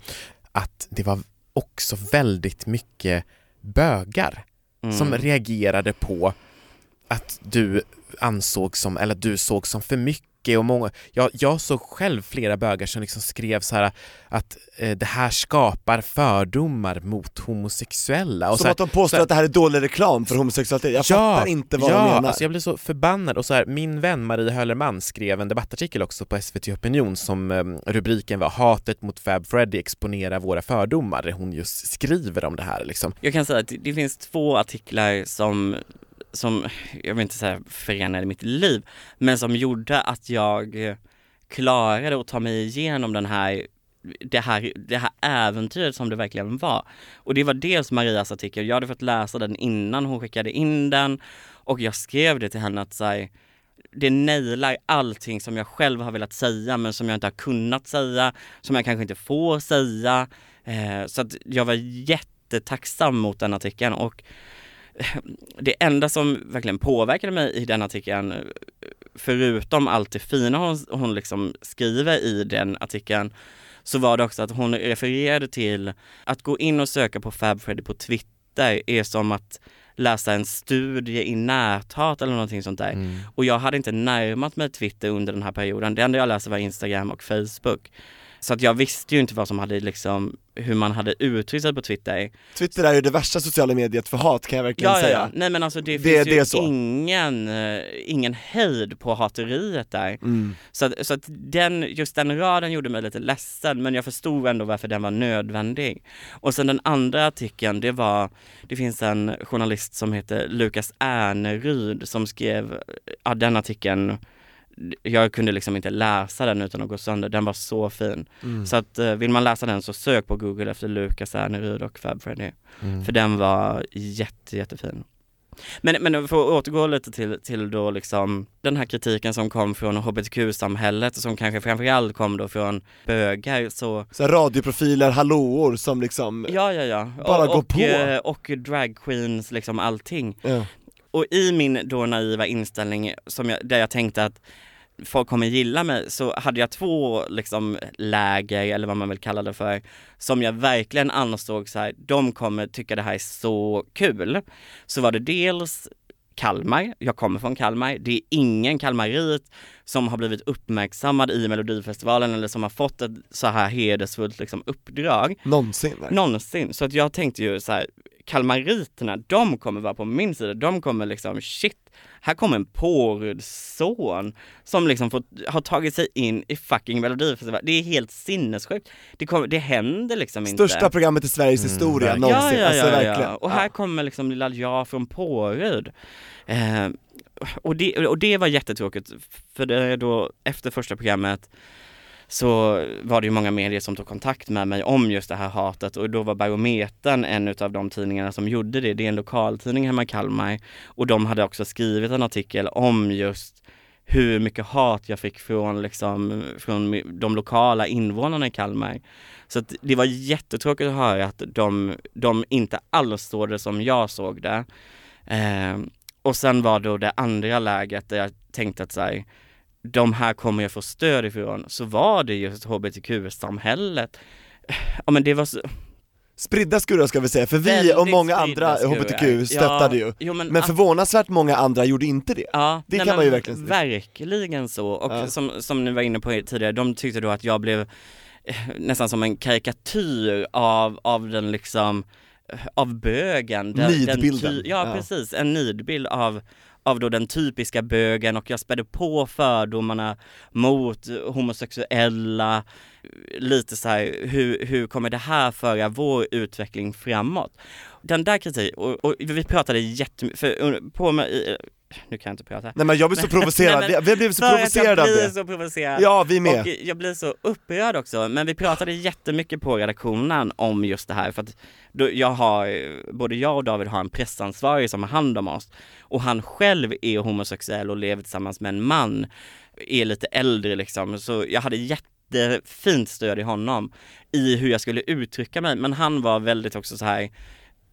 att det var också väldigt mycket bögar mm. som reagerade på att du ansåg som, eller att du såg som för mycket och många, jag, jag såg själv flera bögar som liksom skrev så här att eh, det här skapar fördomar mot homosexuella. Och som så här, att de påstår här, att det här är dålig reklam för homosexualitet, jag ja, fattar inte vad ja, de menar. Alltså jag blev så förbannad och så här, min vän Marie Höllerman skrev en debattartikel också på SVT Opinion som eh, rubriken var Hatet mot Fab Freddy exponerar våra fördomar, hon just skriver om det här liksom. Jag kan säga att det finns två artiklar som som, jag vill inte säga förenade mitt liv, men som gjorde att jag klarade att ta mig igenom den här det här, det här äventyret som det verkligen var. Och det var dels Marias artikel, jag hade fått läsa den innan hon skickade in den och jag skrev det till henne att säga det nailar allting som jag själv har velat säga men som jag inte har kunnat säga, som jag kanske inte får säga. Eh, så att jag var jättetacksam mot den artikeln och det enda som verkligen påverkade mig i den artikeln, förutom allt det fina hon, hon liksom skriver i den artikeln, så var det också att hon refererade till att gå in och söka på Fab Freddy på Twitter är som att läsa en studie i näthat eller någonting sånt där. Mm. Och jag hade inte närmat mig Twitter under den här perioden. Det enda jag läste var Instagram och Facebook. Så att jag visste ju inte vad som hade liksom, hur man hade uttryckt sig på Twitter. Twitter är ju det värsta sociala mediet för hat kan jag verkligen ja, säga. Ja, nej men alltså det, det finns det ju ingen, uh, ingen hejd på hateriet där. Mm. Så, så att den, just den raden gjorde mig lite ledsen men jag förstod ändå varför den var nödvändig. Och sen den andra artikeln, det var, det finns en journalist som heter Lukas Erneryd som skrev, ja den artikeln jag kunde liksom inte läsa den utan att gå sönder, den var så fin. Mm. Så att eh, vill man läsa den så sök på google efter Lukas Ernerud och Fab Freddy. Mm. För den var jätte, jättefin. Men, men för att återgå lite till, till då liksom den här kritiken som kom från hbtq-samhället som kanske framförallt kom då från bögar så Så radioprofiler, hallåor som liksom Ja ja ja, bara och, går på och, och dragqueens liksom allting ja. Och i min då naiva inställning som jag, där jag tänkte att folk kommer gilla mig så hade jag två liksom läger eller vad man vill kalla det för som jag verkligen ansåg så här, de kommer tycka det här är så kul. Så var det dels Kalmar, jag kommer från Kalmar, det är ingen kalmarit som har blivit uppmärksammad i Melodifestivalen eller som har fått ett så här hedersfullt liksom uppdrag. Någonsin? Någonsin, så att jag tänkte ju så här, kalmariterna, de kommer vara på min sida, de kommer liksom shit, här kommer en pårudsson som liksom får, har tagit sig in i fucking Melodifestivalen. Det är helt sinnessjukt. Det, kommer, det händer liksom inte. Största programmet i Sveriges mm, historia någonsin, ja, ja, alltså ja, verkligen. Ja. Och här kommer liksom lilla jag från Påryd. Eh, och, det, och det var jättetråkigt, för det är då efter första programmet så var det ju många medier som tog kontakt med mig om just det här hatet och då var Barometern en av de tidningarna som gjorde det. Det är en lokaltidning hemma i Kalmar och de hade också skrivit en artikel om just hur mycket hat jag fick från, liksom, från de lokala invånarna i Kalmar. Så att det var jättetråkigt att höra att de, de inte alls såg det som jag såg det. Eh, Och sen var då det andra läget där jag tänkte att så här, de här kommer jag få stöd ifrån, så var det just hbtq-samhället. Ja men det var så, Spridda skurar ska vi säga, för vi och många andra skurar. HBTQ stöttade Ja, ju. jo, men men att- förvånansvärt många andra gjorde inte det. Ja, Det nej, kan man ju verkligen säga. Verkligen så, och Ja. som, som ni var inne på tidigare, de tyckte då att jag blev eh, nästan som en karikatyr av, av den liksom, eh, av bögen. Den, Nidbilden. Den ja, Ja. precis, en nidbild av av då den typiska bögen och jag spädde på fördomarna mot homosexuella, lite så här, hur, hur kommer det här föra vår utveckling framåt? Den där kritiken, och, och vi pratade jättemycket, för på mig, nu kan jag inte prata. Nej men jag blir så provocerad, Nej, men vi, vi blev så provocerade av att jag blir det. så provocerad. Ja, vi med. Och jag blir så upprörd också, men vi pratade jättemycket på redaktionen om just det här för att då jag har, både jag och David har en pressansvarig som har hand om oss och han själv är homosexuell och lever tillsammans med en man, är lite äldre liksom, så jag hade jättefint stöd i honom i hur jag skulle uttrycka mig, men han var väldigt också så här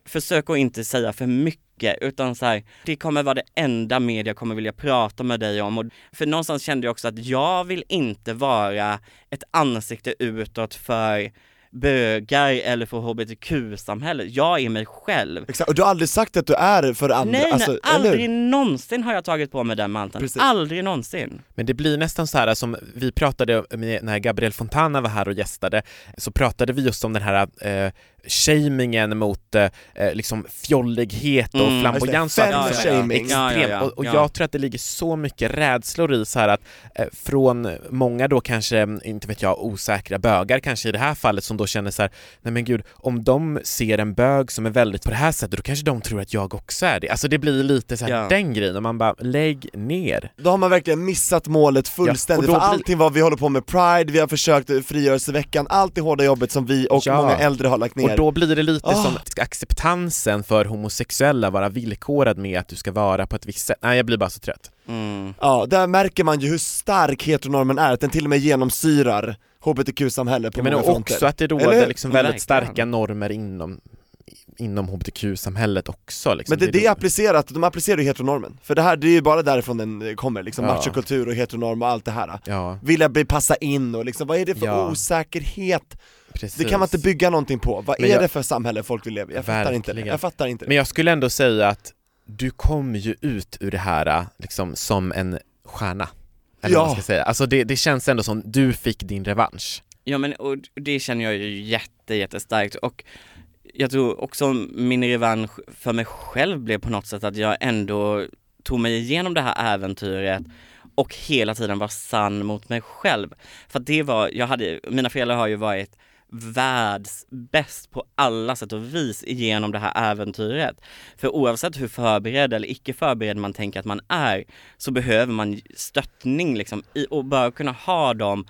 försök att inte säga för mycket utan så här, det kommer vara det enda media kommer vilja prata med dig om. Och för någonstans kände jag också att jag vill inte vara ett ansikte utåt för bögar eller för hbtq-samhället. Jag är mig själv. Exakt, och du har aldrig sagt att du är för andra, Nej, alltså, nej, eller aldrig hur? någonsin har jag tagit på mig den manteln. Precis. Aldrig någonsin. Men det blir nästan så här som vi pratade med när Gabriel Fontana var här och gästade, så pratade vi just om den här eh, shamingen mot eh, liksom fjollighet och Mm. flamboyans. Och där. fem-shaming. Extremt. Ja, ja, ja, Och, och ja. jag tror att det ligger så mycket rädslor i så här att eh, från många då kanske, inte vet jag, osäkra bögar kanske i det här fallet som då känner så här, nej men gud, om de ser en bög som är väldigt på det här sättet, då kanske de tror att jag också är det. Alltså det blir lite så här Ja. den grejen och man bara, lägg ner. Då har man verkligen missat målet fullständigt, Ja, för blir- allting vad vi håller på med Pride, vi har försökt eh, frigörelseveckan, allt det hårda jobbet som vi och Ja. många äldre har lagt ner. Och då blir det lite Ah. som acceptansen för homosexuella vara villkorad med att du ska vara på ett visst sätt. Nej, jag blir bara så trött. Mm. Ja, där märker man ju hur stark heteronormen är, att den till och med genomsyrar HBTQ-samhället på Jag menar många fronter. också att det råder liksom väldigt starka normer inom inom hbtq-samhället också liksom. Men det, det är applicerat, de applicerar ju heteronormen, för det här, det är ju bara därifrån den eh, kommer, liksom Ja. machokultur och heteronorm och allt det här Ja, Vilja bli passa in och liksom, vad är det för Ja. osäkerhet? precis. Det kan man inte bygga någonting på, vad Men är jag- det för samhälle folk vill leva i? Jag fattar inte det, jag fattar inte det Men jag skulle ändå säga att du kom ju ut ur det här liksom som en stjärna. Eller vad Ja. man ska säga. Alltså det, det känns ändå som du fick din revansch. Ja men och det känner jag ju jätte, jättestarkt och jag tror också min revansch för mig själv blev på något sätt att jag ändå tog mig igenom det här äventyret och hela tiden var sann mot mig själv. För att det var, jag hade, mina föräldrar har ju varit världsbäst på alla sätt och vis genom det här äventyret. För oavsett hur förberedd eller icke förberedd man tänker att man är så behöver man stöttning liksom i, och bara kunna ha dem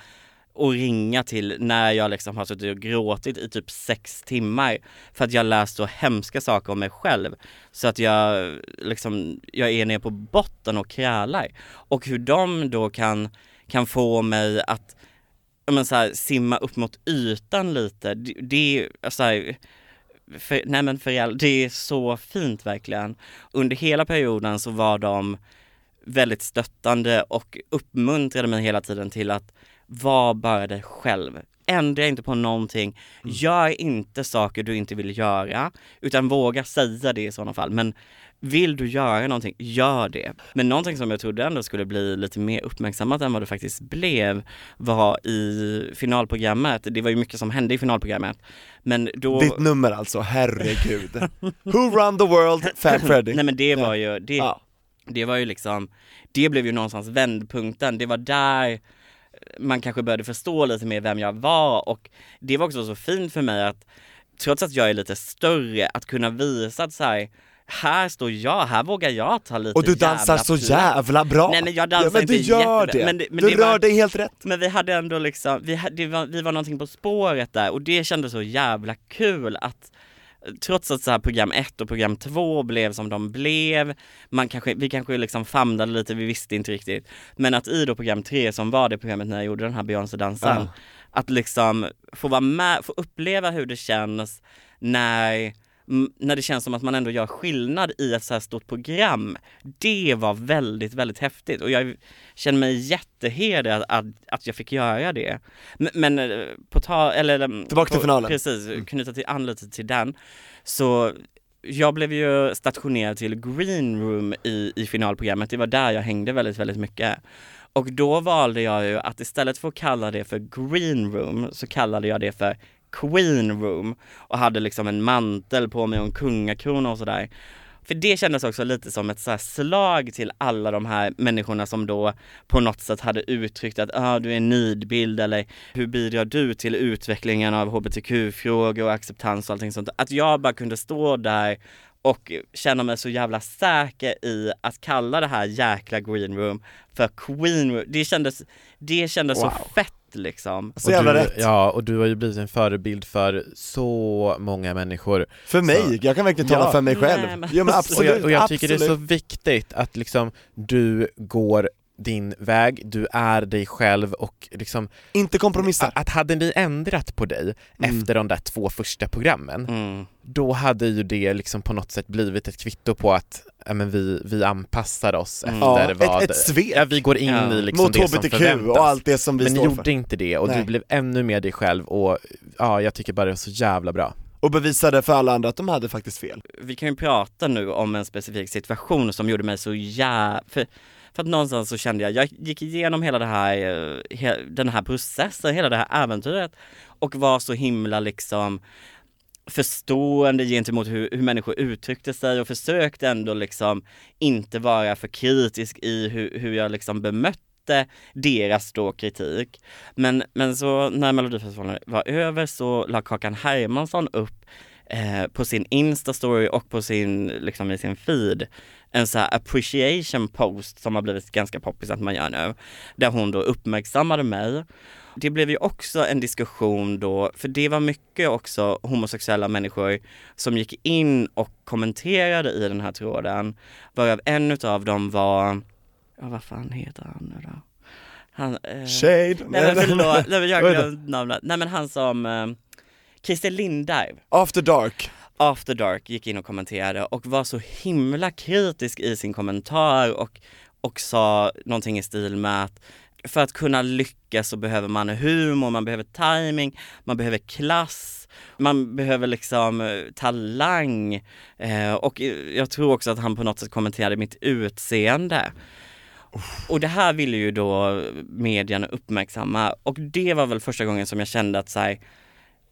och ringa till när jag liksom har suttit och gråtit i typ sex timmar för att jag läst så hemska saker om mig själv så att jag liksom, jag är nere på botten och krälar och hur de då kan, kan få mig att ja, men så här, simma upp mot ytan lite, det, det är alltså här, för, nej men föräldrar, det är så fint verkligen. Under hela perioden så var de väldigt stöttande och uppmuntrade mig hela tiden till att var bara dig själv. Ändra inte på någonting, gör inte saker du inte vill göra, utan våga säga det i sådana fall. Men vill du göra någonting, gör det. Men någonting som jag trodde ändå skulle bli lite mer uppmärksammat än vad det faktiskt blev var i finalprogrammet, det var ju mycket som hände i finalprogrammet. Men då... Ditt nummer alltså, herregud Who run the world? Fat Freddy Nej men det var ju, det, Ja. det var ju liksom, det blev ju någonstans vändpunkten, det var där man kanske började förstå lite mer vem jag var och det var också så fint för mig att trots att jag är lite större, att kunna visa att så här, här står jag, här vågar jag ta lite Och du dansar jävla så jävla bra! Nej men jag dansar ja, men inte du gör det! men det- men du det rör var- dig helt rätt! Men vi hade ändå liksom, vi, hade, var, vi var någonting på spåret där och det kändes så jävla kul att Trots att så här program 1 och program 2 blev som de blev, man kanske, vi kanske liksom famlade lite, vi visste inte riktigt. Men att i då program 3 som var det programmet när jag gjorde den här Beyoncé-dansen, Ja. att liksom få vara med, få uppleva hur det känns när när det känns som att man ändå gör skillnad i ett så här stort program. Det var väldigt, väldigt häftigt och jag känner mig jättehedrad att, att jag fick göra det. Men, men eh, på ta, eller mm, Tillbaka till på- finalen. Precis, knyta till, an lite till den. Så jag blev ju stationerad till green room i, i finalprogrammet, det var där jag hängde väldigt, väldigt mycket. Och då valde jag ju att istället för att kalla det för green room så kallade jag det för queen room och hade liksom en mantel på mig och en kungakrona och sådär. För det kändes också lite som ett så slag till alla de här människorna som då på något sätt hade uttryckt att ah, du är en nidbild eller hur bidrar du till utvecklingen av hbtq-frågor och acceptans och allting sånt. Att jag bara kunde stå där och känna mig så jävla säker i att kalla det här jäkla green room för queen room. Det kändes, det kändes så Wow. Liksom. Så jävla du, rätt. Ja, och du har ju blivit en förebild för så många människor. För mig, Så- jag kan verkligen tala Ja. för mig själv. Nej, men- ja men och absolut, jag, och jag tycker det är så absolut. viktigt att liksom du går din väg, du är dig själv och liksom Inte kompromissa. att, att hade ni ändrat på dig Mm. efter de där två första programmen, Mm. då hade ju det liksom på något sätt blivit ett kvitto på att ja, men vi, vi anpassar oss Mm. Ja, efter vad... ett, ett svek ja, vi går in Ja. i liksom mot det som förväntas. och allt det som vi men ni gjorde för. inte det och Nej. du blev ännu mer dig själv och ja, jag tycker bara det var så jävla bra. Och bevisade för alla andra att de hade faktiskt fel. vi kan ju prata nu om en specifik situation som gjorde mig så jä... För, att någonstans så kände jag, jag gick igenom hela det här, eh, den här processen, hela det här äventyret och var så himla liksom förstående gentemot hur, hur människor uttryckte sig och försökte ändå liksom inte vara för kritisk i hur, hur jag liksom bemötte deras då kritik. Men, men så när Melodifestivalen var över så la Kakan Hermansson upp eh, på sin Insta-story och på sin, liksom i sin feed en så appreciation post som har blivit ganska poppis att man gör nu, där hon då uppmärksammade mig. Det blev ju också en diskussion då, för det var mycket också homosexuella människor som gick in och kommenterade i den här tråden, varav en utav dem var, ja vad fan heter han nu då? Han, eh, Shade. Nej men förlåt, nej, men jag glömde namnet. Nej men han som, eh, Christer Lindberg, After dark. After Dark gick in och kommenterade och var så himla kritisk i sin kommentar och, och sa någonting i stil med att för att kunna lyckas så behöver man humor, man behöver timing, man behöver klass, man behöver liksom eh, talang eh, och jag tror också att han på något sätt kommenterade mitt utseende. Och det här ville ju då medierna uppmärksamma och det var väl första gången som jag kände att så här,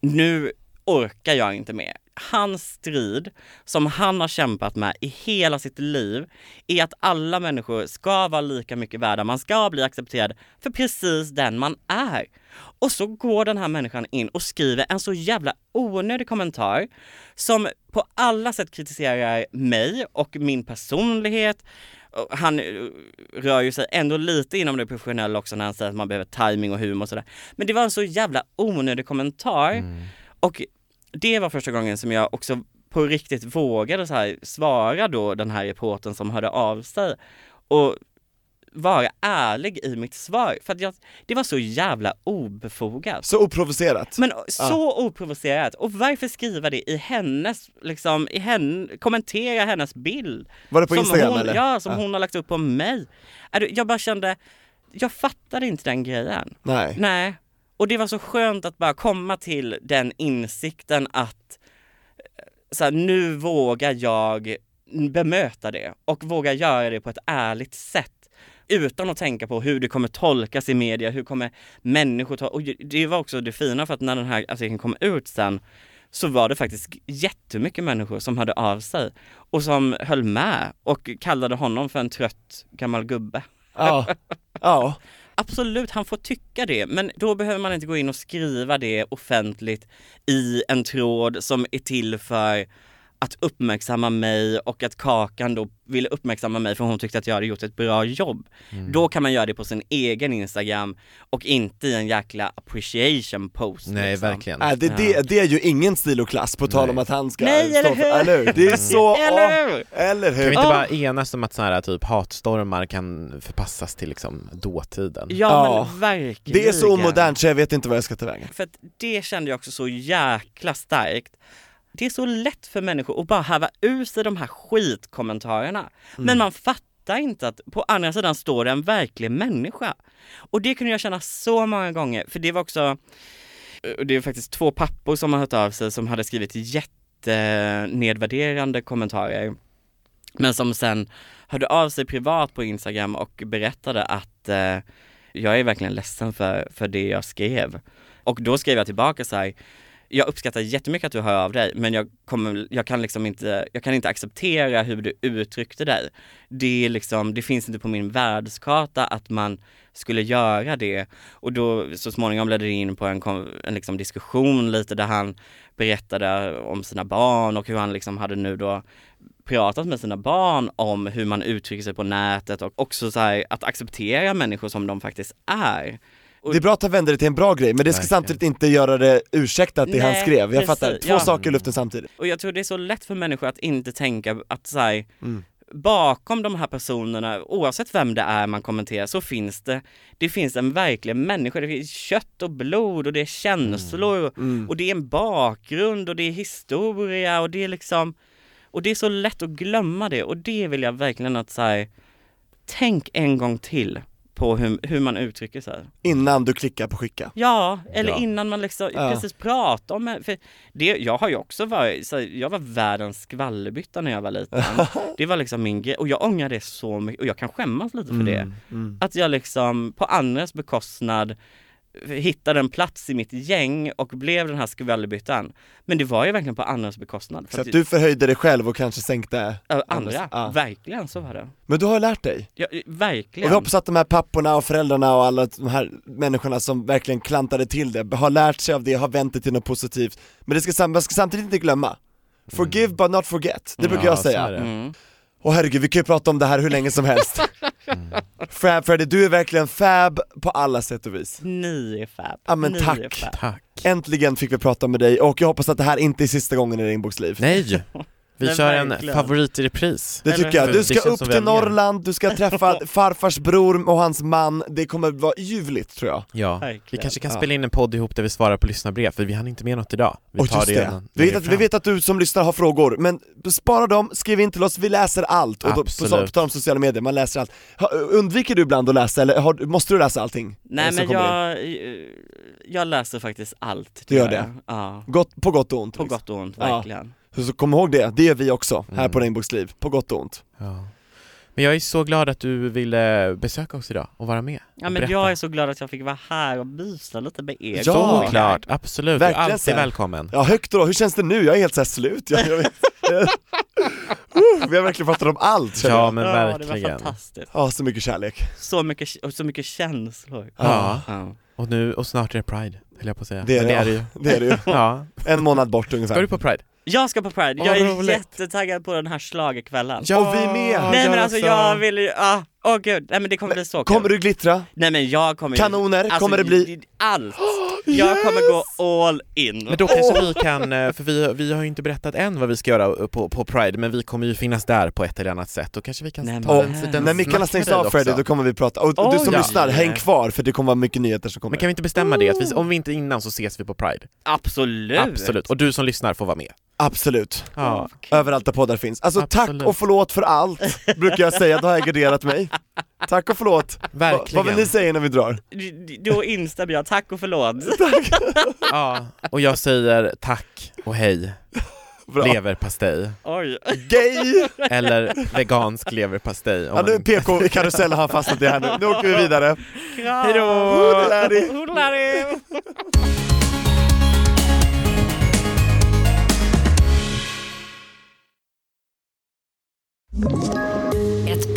nu orkar jag inte mer. Hans strid, som han har kämpat med i hela sitt liv, är att alla människor ska vara lika mycket värda, man ska bli accepterad för precis den man är. Och så går den här människan in och skriver en så jävla onödig kommentar som på alla sätt kritiserar mig och min personlighet. Han eh, rör ju sig ändå lite inom det professionella också när han säger att man behöver timing och humor och sådär. Men det var en så jävla onödig kommentar. Och det var första gången som jag också på riktigt vågade så här svara då den här reportern som hörde av sig och vara ärlig i mitt svar för att jag, det var så jävla obefogat. Så oprovocerat. Men så oprovocerat och varför skriva det i hennes, liksom, i henne, kommentera hennes bild? Var det på Instagram hon, eller? Ja, som hon har lagt upp på mig. Jag bara kände, jag fattade inte den grejen. Nej. Nej. Och det var så skönt att bara komma till den insikten att eh, så här, nu vågar jag bemöta det och våga göra det på ett ärligt sätt utan att tänka på hur det kommer tolkas i media, hur kommer människor ta... Och det var också det fina för att när den här artikeln kom ut sen så var det faktiskt jättemycket människor som hörde av sig och som höll med och kallade honom för en trött gammal gubbe. Ja. Ja. Absolut, han får tycka det, men då behöver man inte gå in och skriva det offentligt i en tråd som är till för att uppmärksamma mig och att Kakan då ville uppmärksamma mig för hon tyckte att jag hade gjort ett bra jobb. Mm. Då kan man göra det på sin egen Instagram och inte i en jäkla appreciation post. Nej, liksom. verkligen. Nej, det, det, det är ju ingen stil och klass på tal om att han ska Nej, eller hur? eller hur? Det är så, Eller hur? eller Kan vi hur? inte bara enas om att sådana här typ hatstormar kan förpassas till liksom dåtiden? Ja, Ja. men verkligen. Det är så omodernt så jag vet inte vad jag ska ta vägen. För att det kände jag också så jäkla starkt. Det är så lätt för människor att bara häva ur sig de här skitkommentarerna. Mm. Men man fattar inte att på andra sidan står det en verklig människa. Och det kunde jag känna så många gånger, för det var också, och det är faktiskt två pappor som har hört av sig som hade skrivit jättenedvärderande kommentarer. Men som sen hörde av sig privat på Instagram och berättade att eh, jag är verkligen ledsen för, för det jag skrev. Och då skrev jag tillbaka så här, jag uppskattar jättemycket att du hör av dig men jag, kommer, jag, kan liksom inte, jag kan inte acceptera hur du uttryckte dig. Det, är liksom, det finns inte på min världskarta att man skulle göra det. Och då så småningom ledde det in på en, en liksom diskussion lite där han berättade om sina barn och hur han liksom hade nu då pratat med sina barn om hur man uttrycker sig på nätet och också så här, att acceptera människor som de faktiskt är. Det är bra att han vänder det till en bra grej, men det ska Verkligen. samtidigt inte göra det ursäkta att det han Nej, skrev. Jag precis, fattar, två ja. saker i luften samtidigt. Och jag tror det är så lätt för människor att inte tänka att så här, Mm. bakom de här personerna, oavsett vem det är man kommenterar, så finns det, det finns en verklig människa, det finns kött och blod och det är känslor Mm. och det är en bakgrund och det är historia och det är liksom, och det är så lätt att glömma det och det vill jag verkligen att så här, tänk en gång till på hur, hur man uttrycker sig. Innan du klickar på skicka. Ja, eller Ja. innan man liksom Ja. precis pratar om för det, Jag har ju också varit, så jag var världens skvallerbytta när jag var liten. det var liksom min grej och jag ångrar det så mycket och jag kan skämmas lite för det. Mm. Att jag liksom på andras bekostnad hittade en plats i mitt gäng och blev den här skvallerbyttan. Men det var ju verkligen på andras bekostnad. Så att du förhöjde dig själv och kanske sänkte Ö, andras- andra, ja. verkligen så var det. Men du har lärt dig. Ja, Och verkligen. vi hoppas att de här papporna och föräldrarna och alla de här människorna som verkligen klantade till det, har lärt sig av det, har vänt det till något positivt. Men det ska, man ska samtidigt inte glömma. Forgive but not forget, det brukar Ja, jag säga. är det. Mm. Och herregud, vi kan ju prata om det här hur länge som helst. Fab Freddy, du är verkligen fab på alla sätt och vis. Ni är fab. Ja, men Ni tack. Tack. Äntligen fick vi prata med dig och jag hoppas att det här inte är sista gången i Regnbågs liv. Nej! Vi Men kör en verkligen. favoriet i repris. Det Eller tycker jag, du Det ska känns upp till? Norrland, du ska träffa farfars bror och hans man, det kommer vara ljuvligt tror jag. Ja, Verkligen. vi kanske kan Ja. spela in en podd ihop där vi svarar på lyssnarbrev, för vi hann inte med något idag. Vi Och tar just det, det, en- vi vet, att, vi vet att du som lyssnar har frågor, men spara dem, skriv in till oss, vi läser allt. Och då, på, Absolut. på tal om sociala medier, man läser allt. Undviker du ibland att läsa eller har, måste du läsa allting? Nej men jag, jag läser faktiskt allt. Du gör det? Ja. Gott, på gott och ont. På liksom. gott och ont, Ja. Verkligen. Så, så kom ihåg det, det gör vi också här Mm. på Regnbågsliv, på gott och ont. Ja. Men jag är så glad att du ville besöka oss idag och vara med. Ja men berätta. jag är så glad att jag fick vara här och mysa lite med er. Ja. Såklart, absolut. Du är Verkligen alltid välkommen. Ja högt då, hur känns det nu? Jag är helt såhär slut, jag, jag. Uh, Vi har verkligen pratat om allt Ja men ja, det var verkligen. fantastiskt. Ja, så mycket kärlek. Så mycket, och så mycket känslor. Ja. Ja. Och nu, och snart är det Pride, höll jag på att säga. Det är Men det, det är ja. det ju. Det är det ju. Ja. En månad bort ungefär. Ska du på Pride? Jag ska på Pride, jag är roligt. jättetaggad på den här schlagerkvällen. Ja, Och vi med. Nej men alltså jag vill ju, ah, åh gud, nej men det kommer bli så kul. Kommer du glittra? Nej men jag kommer Kanoner? alltså, Kommer det bli- Allt! Jag kommer gå all in. Men då kanske vi kan, eh, för vi, vi har ju inte berättat än vad vi ska göra på, på Pride, men vi kommer ju finnas där på ett eller annat sätt, då kanske vi kan Nej, ta men- en liten När mickarna stängs av Freddy, då kommer vi prata. Och, och du som ja. lyssnar, häng kvar för det kommer vara mycket nyheter som kommer. Men kan vi inte bestämma det, att vi, om vi inte innan så ses vi på Pride? Absolut! Absolut, och du som lyssnar får vara med. Absolut. Ja, Överallt där poddar finns. Alltså Absolut. tack och förlåt för allt, brukar jag säga, då har jag garderat mig. Tack och förlåt. Verkligen. vad vill ni säga när vi drar? Då instämmer jag, tack och förlåt. Ja, och jag säger tack och hej, Bra. leverpastej, Oj. Gay! eller vegansk leverpastej. Ja, nu man- PK-karusell har fastnat i här nu. Nu åker vi vidare. Kram! Hejdå! Hoodlady! Ett